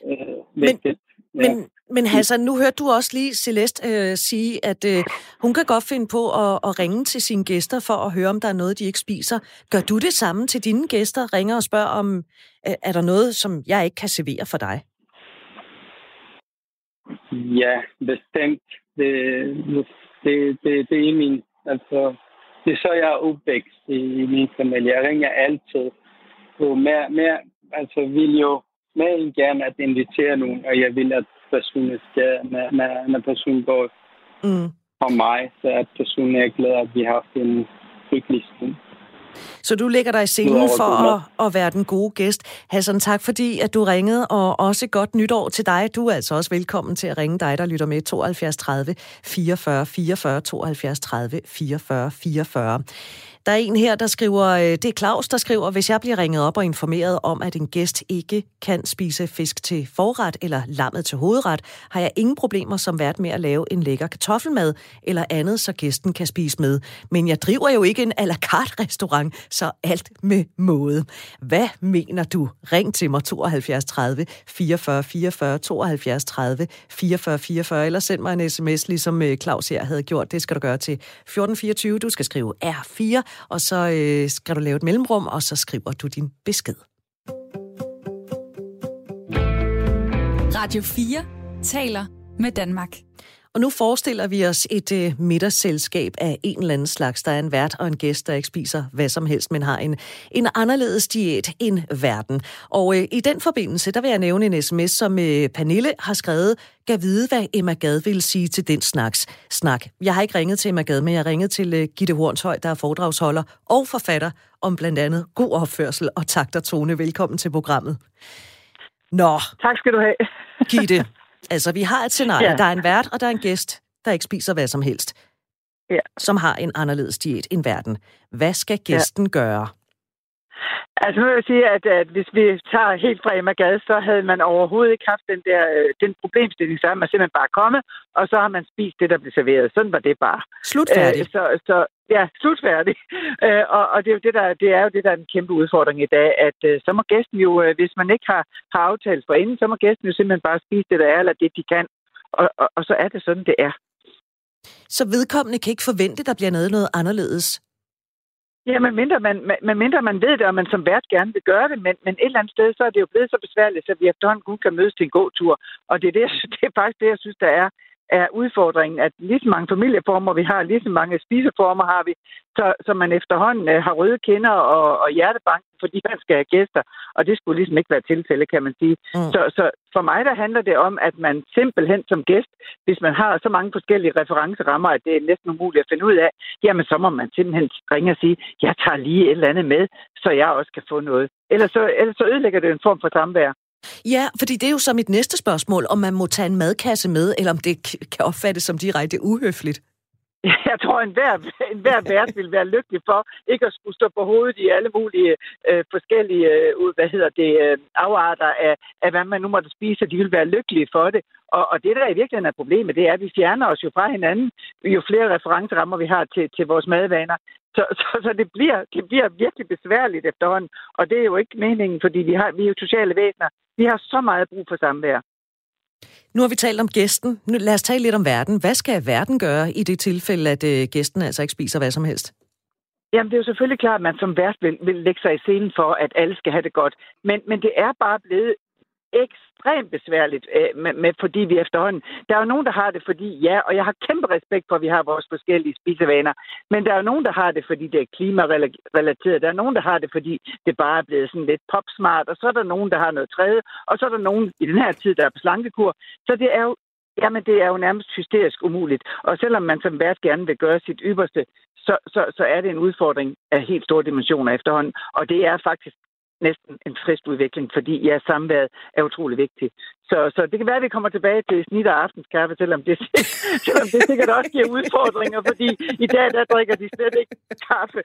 Øh, Men- det, Men, men Hassan, nu hørte du også lige Celeste øh, sige, at øh, hun kan godt finde på at, at ringe til sine gæster for at høre, om der er noget, de ikke spiser. Gør du det samme til dine gæster? Ringer og spørger, om øh, er der noget, som jeg ikke kan servere for dig? Ja, bestemt. Det, det, det, det er min, altså, det er så, jeg er opvækst i, i min familie. Jeg ringer altid. Og mere, mere, altså, vil jo mere end gerne at invitere nogen, og jeg vil, at personen skal, når, når, når personen går Mm. fra mig, så at personen er glad, at vi har haft en hyggelig stund. Så du lægger dig i scenen for at, at være den gode gæst. Hassan, tak fordi, at du ringede, og også godt nytår til dig. Du er altså også velkommen til at ringe dig, der lytter med 72 30 44 44 72 30 44 44. Der er en her, der skriver, øh, det er Claus, der skriver, hvis jeg bliver ringet op og informeret om, at en gæst ikke kan spise fisk til forret eller lammet til hovedret, har jeg ingen problemer som vært med at lave en lækker kartoffelmad eller andet, så gæsten kan spise med. Men jeg driver jo ikke en à la carte restaurant, så alt med måde. Hvad mener du? Ring til mig 72 30 44 44 72 30 44 44, eller send mig en sms, ligesom øh, Claus her havde gjort. Det skal du gøre til 1424. Du skal skrive R4, og så øh, skal du lave et mellemrum, og så skriver du din besked. Radio 4 taler med Danmark. Og nu forestiller vi os et øh, middagsselskab af en eller anden slags. Der er en vært og en gæst, der ikke spiser hvad som helst, men har en, en anderledes diæt end verden. Og øh, i den forbindelse, der vil jeg nævne en sms, som øh, Pernille har skrevet, gav vide, hvad Emma Gad vil sige til den snaks, snak. Jeg har ikke ringet til Emma Gad, men jeg ringet til øh, Gitte Hornshøj, der er foredragsholder og forfatter om blandt andet god opførsel og takt og tone. Velkommen til programmet. Nå. Tak skal du have. Gitte, Altså, vi har et scenarie. Ja. Der er en vært, og der er en gæst, der ikke spiser hvad som helst. Ja. Som har en anderledes diæt end verden. Hvad skal gæsten ja. gøre? Altså nu vil jeg sige, at, at hvis vi tager helt fra Emma Gade, så havde man overhovedet ikke haft den der øh, den problemstilling, så er man simpelthen bare kommet, og så har man spist det, der blev serveret. Sådan var det bare. Slutfærdig. Øh, så, så, ja, slutfærdig. [laughs] Øh, og og det, er jo det, der, det er jo det, der er en kæmpe udfordring i dag, at øh, så må gæsten jo, øh, hvis man ikke har, har aftalt for inden, så må gæsten jo simpelthen bare spise det, der er, eller det, de kan. Og, og, og så er det sådan, det er. Så vedkommende kan ikke forvente, der bliver noget, noget anderledes Ja, men mindre man, man, mindre man ved det, og man som vært gerne vil gøre det, men, men et eller andet sted, så er det jo blevet så besværligt, at vi efterhånden kun kan mødes til en god tur. Og det er, det, [laughs] det er faktisk det, jeg synes, der er, er udfordringen, at lige så mange familieformer vi har, lige så mange spiseformer har vi, så, så man efterhånden uh, har røde kinder og, og hjertebank, fordi man skal have gæster, og det skulle ligesom ikke være tilfælde, kan man sige. Mm. Så, så for mig der handler det om, at man simpelthen som gæst, hvis man har så mange forskellige referencerammer, at det er næsten umuligt at finde ud af, jamen så må man simpelthen ringe og sige, jeg tager lige et eller andet med, så jeg også kan få noget. Ellers så, ellers så ødelægger det en form for samvær. Ja, fordi det er jo så mit næste spørgsmål, om man må tage en madkasse med, eller om det kan opfattes som direkte uhøfligt. [laughs] Jeg tror, at enhver, enhver vært vil være lykkelig for ikke at skulle stå på hovedet i alle mulige øh, forskellige øh, hvad hedder det, øh, afarter af, af, hvad man nu måtte spise, de vil være lykkelige for det. Og, og det, der i virkeligheden er problemet, det er, at vi fjerner os jo fra hinanden, jo flere referencerammer vi har til, til vores madvaner. Så, så, så det, bliver, det bliver virkelig besværligt efterhånden, og det er jo ikke meningen, fordi vi, har, vi er jo sociale væsener. Vi har så meget brug for samvær. Nu har vi talt om gæsten. Nu lad os tale lidt om verden. Hvad skal verden gøre i det tilfælde, at øh, gæsten altså ikke spiser hvad som helst? Jamen, det er jo selvfølgelig klart, at man som vært vil, vil lægge sig i scenen for, at alle skal have det godt. Men, men det er bare blevet ekstremt besværligt, øh, med, med, fordi vi efterhånden... Der er jo nogen, der har det, fordi ja, og jeg har kæmpe respekt for, at vi har vores forskellige spisevaner, men der er jo nogen, der har det, fordi det er klimarelateret. Der er nogen, der har det, fordi det bare er blevet sådan lidt popsmart, og så er der nogen, der har noget tredje, og så er der nogen i den her tid, der er på slankekur. Så det er jo Jamen, det er jo nærmest hysterisk umuligt. Og selvom man som vært gerne vil gøre sit ypperste, så, så, så er det en udfordring af helt store dimensioner efterhånden. Og det er faktisk næsten en trist udvikling, fordi ja, samværet er utrolig vigtigt. Så, så det kan være, at vi kommer tilbage til snit og aftenskaffe, selvom det, [laughs] selvom det sikkert også giver udfordringer, fordi i dag der drikker de slet ikke kaffe.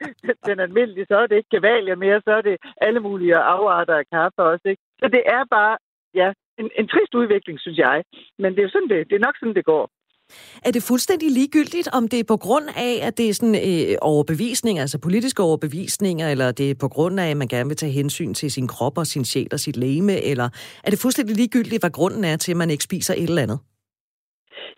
Den almindelige, så er det ikke kavalier mere, så er det alle mulige afarter af kaffe også. Ikke? Så det er bare ja, en, en trist udvikling, synes jeg. Men det er jo sådan, det, det er nok sådan, det går. Er det fuldstændig ligegyldigt, om det er på grund af, at det er sådan øh, overbevisning, altså politiske overbevisninger, eller det er på grund af, at man gerne vil tage hensyn til sin krop og sin sjæl og sit læme, eller er det fuldstændig ligegyldigt, hvad grunden er til, at man ikke spiser et eller andet?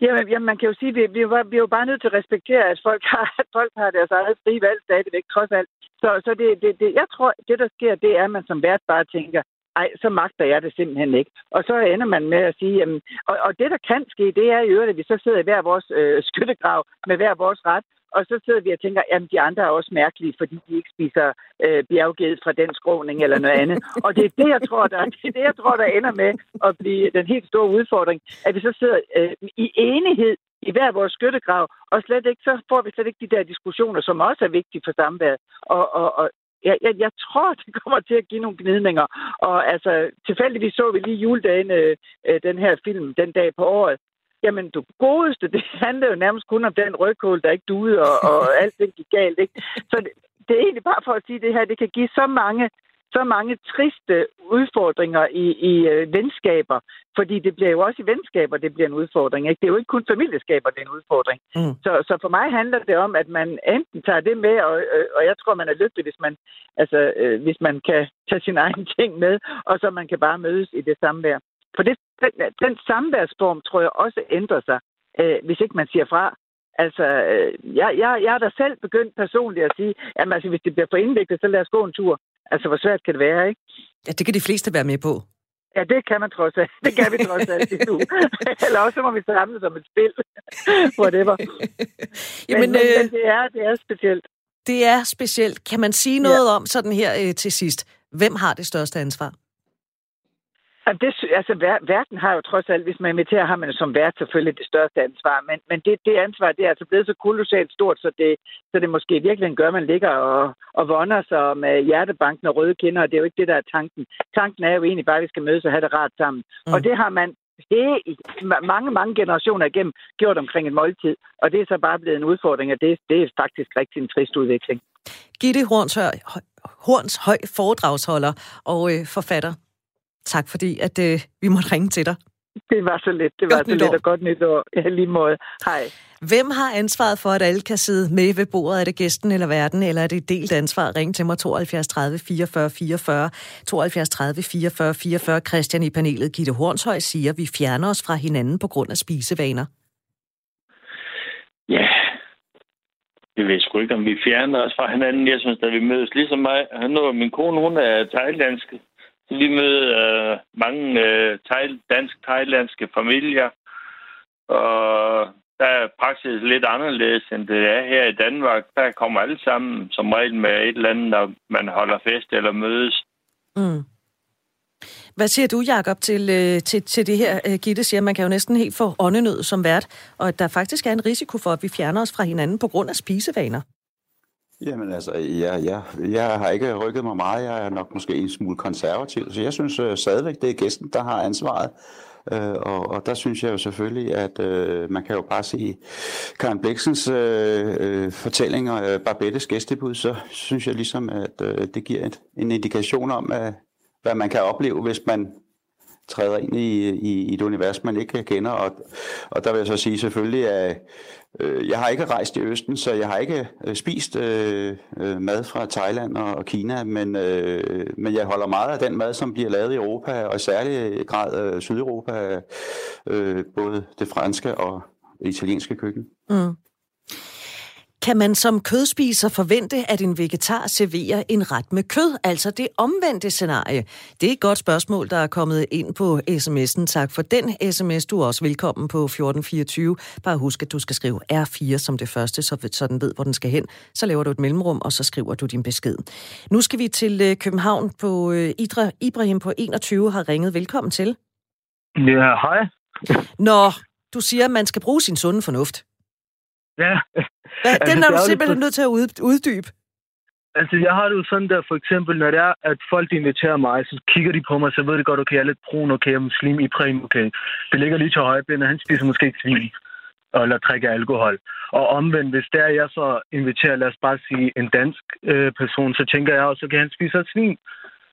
Jamen, jamen man kan jo sige, at vi, vi, vi er jo bare nødt til at respektere, at folk har, [laughs] at folk har deres eget frie valg stadigvæk, trods alt. Så, så det, det, det, jeg tror, det der sker, det er, at man som vært bare tænker, ej, så magter jeg det simpelthen ikke. Og så ender man med at sige, jamen, og, og det der kan ske, det er i øvrigt, at vi så sidder i hver vores øh, [laughs] skyttegrav med hver vores ret, og så sidder vi og tænker, at de andre er også mærkelige, fordi de ikke spiser øh, bjergged fra den skråning eller noget andet. [laughs] Og det er det, jeg tror, der, det er det, jeg tror, der ender med at blive den helt store udfordring, at vi så sidder øh, i enighed i hver vores skyttegrav, og slet ikke, så får vi slet ikke de der diskussioner, som også er vigtige for samværet. Og, og, og, jeg, jeg, jeg tror, [laughs] det kommer til at give nogle gnidninger. Og altså, tilfældigvis så vi lige juledagen, øh, den her film, den dag på året. Jamen, du godeste, det [laughs] handler jo nærmest kun om den rødkål, der ikke duede, og, og [laughs] alt det gik galt. Ikke? Så det, det er egentlig bare for at sige, at det her det kan give så mange så mange triste udfordringer i, i øh, venskaber, fordi det bliver jo også i venskaber, det bliver en udfordring. Ikke? Det er jo ikke kun familieskaber, det er en udfordring. Mm. Så, så for mig handler det om, at man enten tager det med, og, øh, og jeg tror, man er lykkelig, hvis man, altså, øh, hvis man kan tage sin [laughs] egen ting med, og så man kan bare mødes i det samvær. For det, den, den samværsform, tror jeg, også ændrer sig, øh, hvis ikke man siger fra. Altså, øh, jeg, jeg, jeg er da selv begyndt personligt at sige, at altså, hvis det bliver for indviklet, så lad os gå en tur. Altså, hvor svært kan det være, ikke? Ja, det kan de fleste være med på. Ja, det kan man trods alt. Det kan vi trods alt nu. [laughs] Eller også må vi samle som et spil. Whatever. [laughs] Jamen, men, men, øh, men det, er, det er specielt. Det er specielt. Kan man sige noget ja. om sådan her øh, til sidst? Hvem har det største ansvar? Det, altså, verden har jo trods alt, hvis man inviterer, har man som vært selvfølgelig det største ansvar. Men, men det, det ansvar, det er altså blevet så kolossalt stort, så det, så det måske virkelig gør, at man ligger og, og vonder sig med hjertebanken og røde kinder, og det er jo ikke det, der er tanken. Tanken er jo egentlig bare, at vi skal mødes og have det rart sammen. Mm. Og det har man det mange, mange generationer igennem gjort omkring en måltid. Og det er så bare blevet en udfordring, og det, det er faktisk rigtig en trist udvikling. Gitte Hornshøj, Horns høj foredragsholder og øh, forfatter. Tak fordi, at øh, vi måtte ringe til dig. Det var så lidt. Det var godt så lidt og godt nytår. Ja, lige måde. Hej. Hvem har ansvaret for, at alle kan sidde med ved bordet? Er det gæsten eller verden, eller er det delt ansvar? Ring til mig 72 30 44 44. 72 30 44 44. Christian i panelet Gitte Hornshøj siger, at vi fjerner os fra hinanden på grund af spisevaner. Ja, jeg ved sgu ikke, om vi fjerner os fra hinanden. Jeg synes, at vi mødes ligesom mig. Nu, min kone, hun er thailandsk vi møde øh, mange øh, dansk-thailandske familier, og der er praksis lidt anderledes, end det er her i Danmark. Der kommer alle sammen som regel med et eller andet, når man holder fest eller mødes. Mm. Hvad siger du, Jacob, til, øh, til, til det her? Øh, Gitte siger, at man kan jo næsten helt få åndenød som vært, og at der faktisk er en risiko for, at vi fjerner os fra hinanden på grund af spisevaner. Jamen altså, jeg, jeg, jeg har ikke rykket mig meget. Jeg er nok måske en smule konservativ, så jeg synes uh, stadigvæk, det er gæsten, der har ansvaret. Uh, og, og der synes jeg jo selvfølgelig, at uh, man kan jo bare se Karen Bliksens uh, uh, fortællinger, uh, Barbettes gæstebud, så synes jeg ligesom, at uh, det giver et, en indikation om, uh, hvad man kan opleve, hvis man træder ind i, i, i et univers, man ikke kender. Og, og der vil jeg så sige selvfølgelig, at øh, jeg har ikke rejst i Østen, så jeg har ikke øh, spist øh, øh, mad fra Thailand og, og Kina, men, øh, men jeg holder meget af den mad, som bliver lavet i Europa, og i særlig grad øh, Sydeuropa, øh, både det franske og italienske køkken. Mm. Kan man som kødspiser forvente, at en vegetar serverer en ret med kød, altså det omvendte scenarie? Det er et godt spørgsmål, der er kommet ind på sms'en. Tak for den sms. Du er også velkommen på 1424. Bare husk, at du skal skrive R4 som det første, så sådan ved, hvor den skal hen. Så laver du et mellemrum, og så skriver du din besked. Nu skal vi til øh, København på øh, Idra. Ibrahim på 21 har ringet. Velkommen til. Ja, hej. Når du siger, at man skal bruge sin sunde fornuft. Ja. Hvad, altså, den er du simpelthen nødt til at uddybe. Altså, jeg har det jo sådan der, for eksempel, når det er, at folk inviterer mig, så kigger de på mig, så ved de godt, okay, jeg er lidt brun, okay, jeg er muslim, i præm, okay. Det ligger lige til højbenet, han spiser måske ikke svin eller drikker alkohol. Og omvendt, hvis der jeg så inviterer, lad os bare sige, en dansk øh, person, så tænker jeg også, okay, han spiser et svin.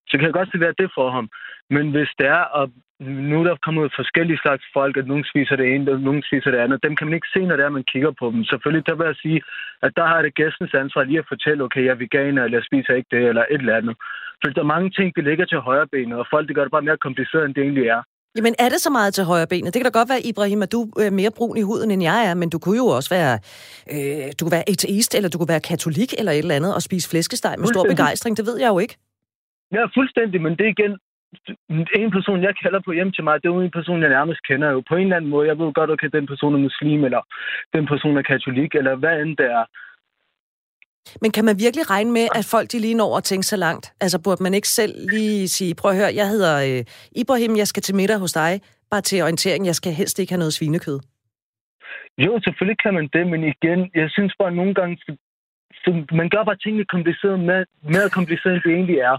Så kan jeg godt servere det for ham. Men hvis det er, og nu er der kommet forskellige slags folk, at nogen spiser det ene, og nogen spiser det andet, dem kan man ikke se, når det er, man kigger på dem. Selvfølgelig, der vil jeg sige, at der har det gæstens ansvar lige at fortælle, okay, jeg er veganer, eller jeg spiser ikke det, eller et eller andet. For der er mange ting, der ligger til højre benet, og folk, det gør det bare mere kompliceret, end det egentlig er. Jamen, er det så meget til højre benet? Det kan da godt være, Ibrahim, at du er mere brun i huden, end jeg er, men du kunne jo også være, øh, du kunne være ateist, eller du kunne være katolik, eller et eller andet, og spise flæskesteg med stor begejstring. Det ved jeg jo ikke. Ja, fuldstændig, men det er igen, en person, jeg kalder på hjem til mig, det er jo en person, jeg nærmest kender jo. På en eller anden måde, jeg ved godt, okay, den person er muslim, eller den person er katolik, eller hvad end det er. Men kan man virkelig regne med, at folk de lige når at tænke så langt? Altså burde man ikke selv lige sige, prøv at høre, jeg hedder øh, Ibrahim, jeg skal til middag hos dig, bare til orientering, jeg skal helst ikke have noget svinekød. Jo, selvfølgelig kan man det, men igen, jeg synes bare nogle gange, så man gør bare tingene kompliceret, mere, mere kompliceret, end det egentlig er.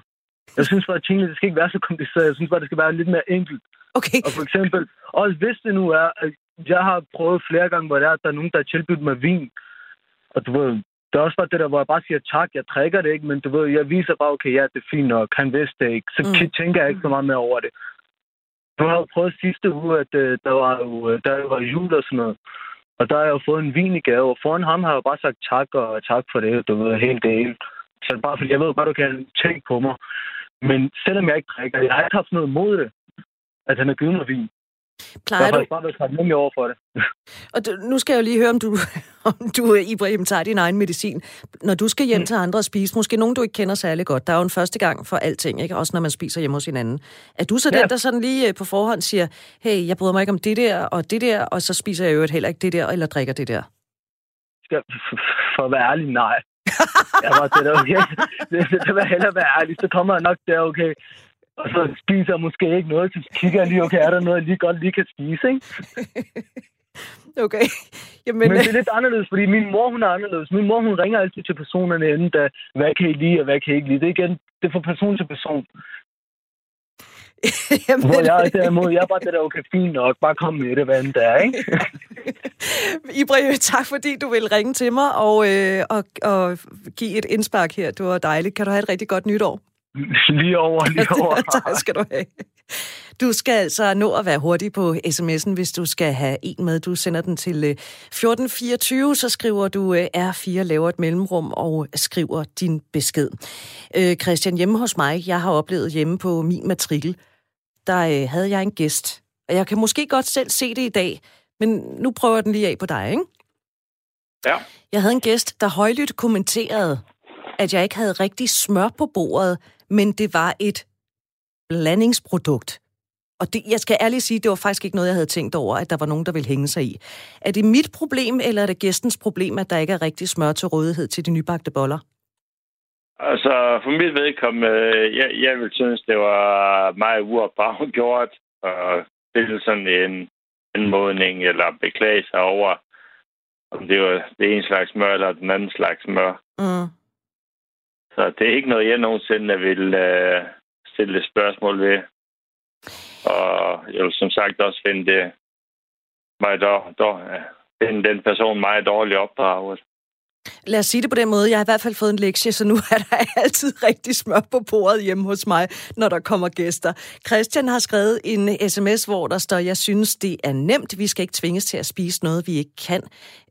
Jeg synes bare, at tingene det skal ikke være så kompliceret. Jeg synes bare, det skal være lidt mere enkelt. Okay. Og for eksempel, også hvis det nu er, at jeg har prøvet flere gange, hvor der er, at der er nogen, der har tilbudt mig vin. Og du ved, det er også bare det der, hvor jeg bare siger tak, jeg trækker det ikke, men du ved, jeg viser bare, okay, ja, det er fint nok, han vidste det ikke. Så mm. tænker jeg ikke så meget mere over det. Du har jo prøvet sidste uge, at uh, der, var jo, uh, der var jul og sådan noget. Og der har jeg jo fået en vin i gave, og foran ham har jeg jo bare sagt tak og tak for det, du ved, helt det Så bare fordi jeg ved bare, du kan tænke på mig. Men selvom jeg ikke drikker, jeg har ikke haft noget imod det, at han har givet mig vin. Plejer du... Bare været over for det. [laughs] Og du, nu skal jeg jo lige høre, om du, [laughs] om du, Ibrahim, tager din egen medicin. Når du skal hjem mm. til andre og spise, måske nogen, du ikke kender særlig godt. Der er jo en første gang for alting, ikke? Også når man spiser hjemme hos hinanden. Er du så ja. den, der sådan lige øh, på forhånd siger, hey, jeg bryder mig ikke om det der og det der, og så spiser jeg jo heller ikke det der, eller drikker det der? Skal, for at være ærlig, nej. Jeg var det, okay. [laughs] Det, det, det, vil hellere være ærlig. Så kommer jeg nok der, okay og så spiser jeg måske ikke noget, så kigger jeg lige, okay, er der noget, jeg lige godt lige kan spise, ikke? [laughs] okay. Jamen, Men det er lidt anderledes, fordi min mor, hun er anderledes. Min mor, hun ringer altid til personerne inden, da, hvad kan I lide, og hvad kan I ikke lide. Det er igen, det er fra person til person. [laughs] Jamen, Hvor jeg er derimod, jeg er bare det der, okay, fint nok, bare kom med det, hvad det er, ikke? [laughs] Ibrahim, tak fordi du vil ringe til mig og, øh, og, og give et indspark her. Det var dejligt. Kan du have et rigtig godt nytår? Lige over, lige [laughs] over. tak skal du have. Du skal altså nå at være hurtig på sms'en, hvis du skal have en med. Du sender den til 1424, øh, så skriver du øh, R4, laver et mellemrum og skriver din besked. Øh, Christian, hjemme hos mig, jeg har oplevet hjemme på min matrikel, der havde jeg en gæst. Og jeg kan måske godt selv se det i dag, men nu prøver jeg den lige af på dig, ikke? Ja. Jeg havde en gæst, der højlydt kommenterede, at jeg ikke havde rigtig smør på bordet, men det var et blandingsprodukt. Og det, jeg skal ærligt sige, det var faktisk ikke noget, jeg havde tænkt over, at der var nogen, der ville hænge sig i. Er det mit problem, eller er det gæstens problem, at der ikke er rigtig smør til rådighed til de nybagte boller? Altså, for mit vedkommende, jeg, jeg vil synes, det var meget uopdraget gjort at stille sådan en anmodning eller beklage sig over, om det var det ene slags smør eller den anden slags smør. Mm. Så det er ikke noget, jeg nogensinde vil uh, stille spørgsmål ved. Og jeg vil som sagt også finde det mig dår, dår, finde den person meget dårligt opdraget. Lad os sige det på den måde. Jeg har i hvert fald fået en lektie, så nu er der [laughs] altid rigtig smør på bordet hjemme hos mig, når der kommer gæster. Christian har skrevet en sms, hvor der står, jeg synes, det er nemt. Vi skal ikke tvinges til at spise noget, vi ikke kan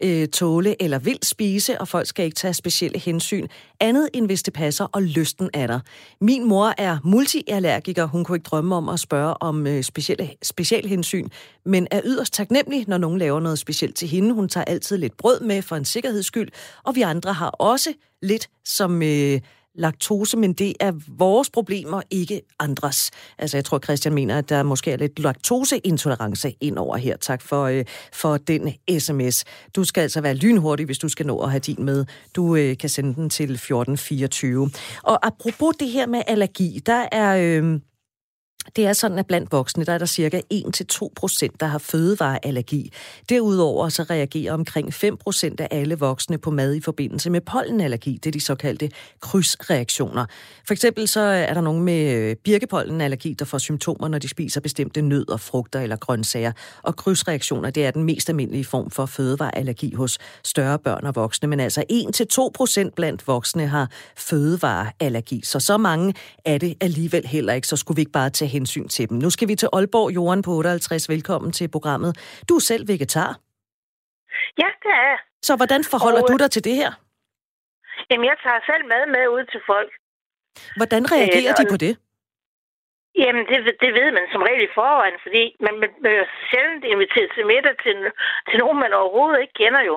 øh, tåle eller vil spise, og folk skal ikke tage specielle hensyn. Andet end hvis det passer, og lysten er der. Min mor er multiallergiker. Hun kunne ikke drømme om at spørge om øh, specielle, hensyn, men er yderst taknemmelig, når nogen laver noget specielt til hende. Hun tager altid lidt brød med for en sikkerheds skyld, og vi andre har også lidt som øh, laktose, men det er vores problemer, ikke andres. Altså, jeg tror, Christian mener, at der måske er lidt laktoseintolerance ind over her. Tak for, øh, for den sms. Du skal altså være lynhurtig, hvis du skal nå at have din med. Du øh, kan sende den til 1424. Og apropos det her med allergi, der er... Øh, det er sådan, at blandt voksne, der er der cirka 1-2 procent, der har fødevareallergi. Derudover så reagerer omkring 5 procent af alle voksne på mad i forbindelse med pollenallergi. Det er de såkaldte krydsreaktioner. For eksempel så er der nogen med øh, birkepollenallergi, der får symptomer, når de spiser bestemte nødder, frugter eller grøntsager. Og krydsreaktioner, det er den mest almindelige form for fødevareallergi hos større børn og voksne. Men altså 1-2 procent blandt voksne har fødevareallergi. Så så mange er det alligevel heller ikke. Så skulle vi ikke bare tage hensyn til dem. Nu skal vi til Aalborg. Jorden på 58. Velkommen til programmet. Du er selv vegetar. Ja, det er jeg. Så hvordan forholder og, du dig til det her? Jamen, jeg tager selv mad med ud til folk. Hvordan reagerer øh, de på det? Jamen, det, det ved man som regel i forvejen, fordi man bliver sjældent inviteret til middag til, til nogen, man overhovedet ikke kender jo.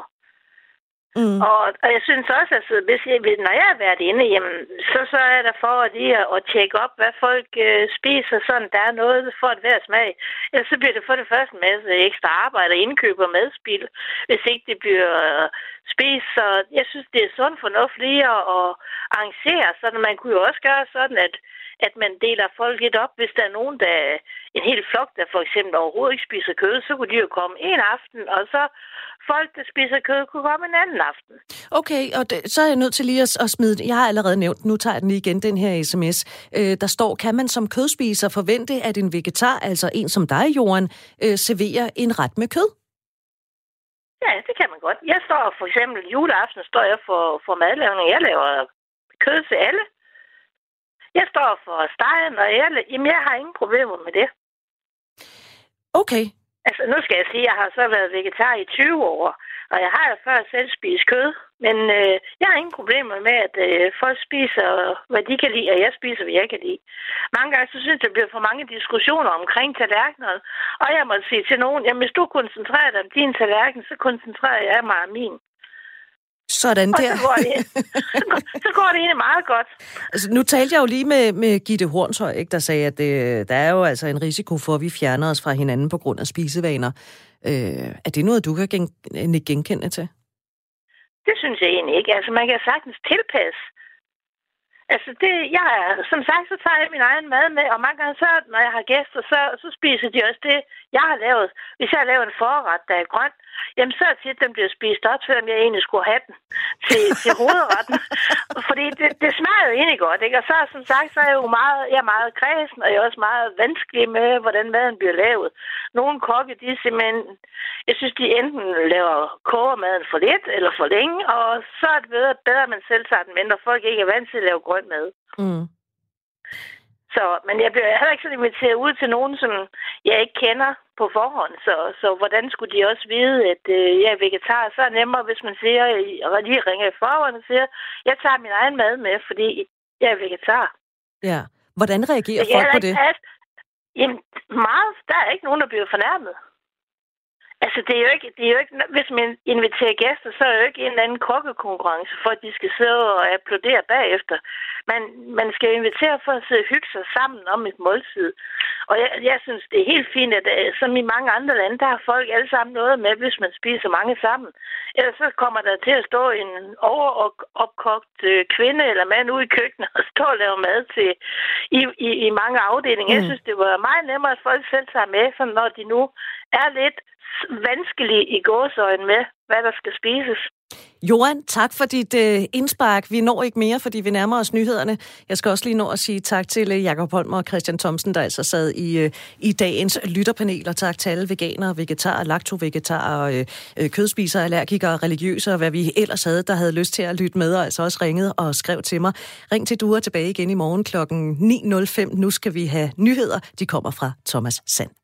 Mm. Og, og jeg synes også, at hvis jeg, når jeg har været inde, jamen, så, så er der for at lige at tjekke op, hvad folk øh, spiser, sådan der er noget for at være smag. Ellers så bliver det for det første en masse ekstra arbejde og indkøb og madspil, hvis ikke det bliver øh, spist. Så jeg synes, det er sund fornuft lige at, at arrangere, så man kunne jo også gøre sådan, at at man deler folk lidt op. Hvis der er nogen, der en hel flok, der for eksempel overhovedet ikke spiser kød, så kunne de jo komme en aften, og så folk, der spiser kød, kunne komme en anden aften. Okay, og det, så er jeg nødt til lige at, at smide Jeg har allerede nævnt, nu tager jeg den lige igen, den her sms. Øh, der står, kan man som kødspiser forvente, at en vegetar, altså en som dig, Jorden, øh, serverer en ret med kød? Ja, det kan man godt. Jeg står for eksempel juleaften, står jeg for, for madlavning. Jeg laver kød til alle. Jeg står for stegen, og jeg, jamen, jeg har ingen problemer med det. Okay. Altså, nu skal jeg sige, at jeg har så været vegetar i 20 år, og jeg har jo før selv spist kød, Men øh, jeg har ingen problemer med, at øh, folk spiser, hvad de kan lide, og jeg spiser, hvad jeg kan lide. Mange gange så synes jeg, der bliver for mange diskussioner omkring tallerkener. Og jeg må sige til nogen, jamen hvis du koncentrerer dig om din tallerken, så koncentrerer jeg mig om min. Sådan der. Og [laughs] så går, det, så går det egentlig meget godt. Altså, nu talte jeg jo lige med, med Gitte Hornshøj, ikke, der sagde, at det, der er jo altså en risiko for, at vi fjerner os fra hinanden på grund af spisevaner. Øh, er det noget, du kan gen, genkende til? Det synes jeg egentlig ikke. Altså, man kan sagtens tilpasse. Altså, det, jeg, som sagt, så tager jeg min egen mad med, og mange gange så, når jeg har gæster, så, så spiser de også det, jeg har lavet. Hvis jeg laver en forret, der er grøn, jamen så er tit, den bliver spist op, selvom jeg egentlig skulle have den til, til hovedretten. [laughs] Fordi det, det smager jo egentlig godt, ikke? Og så, som sagt, så er jeg jo meget, jeg er meget kredsen, og jeg er også meget vanskelig med, hvordan maden bliver lavet. Nogle kokke, de er simpelthen, jeg synes, de enten laver koger maden for lidt eller for længe, og så er det bedre, bedre at man selv tager den når folk ikke er vant til at lave grøn mad. Mm. Så, men jeg bliver heller ikke så inviteret ud til nogen, som jeg ikke kender på forhånd. Så, så hvordan skulle de også vide, at øh, jeg er vegetar? Så er det nemmere, hvis man siger, og lige ringer i forhånd og siger, jeg tager min egen mad med, fordi jeg er vegetar. Ja. Hvordan reagerer folk på det? Passe. Jamen, meget. Der er ikke nogen, der bliver fornærmet. Altså, det er, jo ikke, det er jo ikke, hvis man inviterer gæster, så er det jo ikke en eller anden kokkekonkurrence, for at de skal sidde og applaudere bagefter. Man, man skal invitere for at sidde og hygge sig sammen om et måltid. Og jeg, jeg synes, det er helt fint, at øh, som i mange andre lande, der har folk alle sammen noget med, hvis man spiser mange sammen. Ellers så kommer der til at stå en overopkogt øh, kvinde eller mand ude i køkkenet og stå og lave mad til i, i, i mange afdelinger. Mm. Jeg synes, det var meget nemmere, at folk selv tager med, for når de nu er lidt vanskelige i gåsøjen med, hvad der skal spises. Johan, tak for dit øh, indspark. Vi når ikke mere, fordi vi nærmer os nyhederne. Jeg skal også lige nå at sige tak til øh, Jakob Holm og Christian Thomsen, der altså sad i, øh, i dagens lytterpanel, og tak til alle veganere, vegetarer, laktovegetarer, øh, øh, kødspisere, allergikere, religiøse og hvad vi ellers havde, der havde lyst til at lytte med, og altså også ringet og skrev til mig. Ring til Dua tilbage igen i morgen klokken 9.05. Nu skal vi have nyheder. De kommer fra Thomas Sand.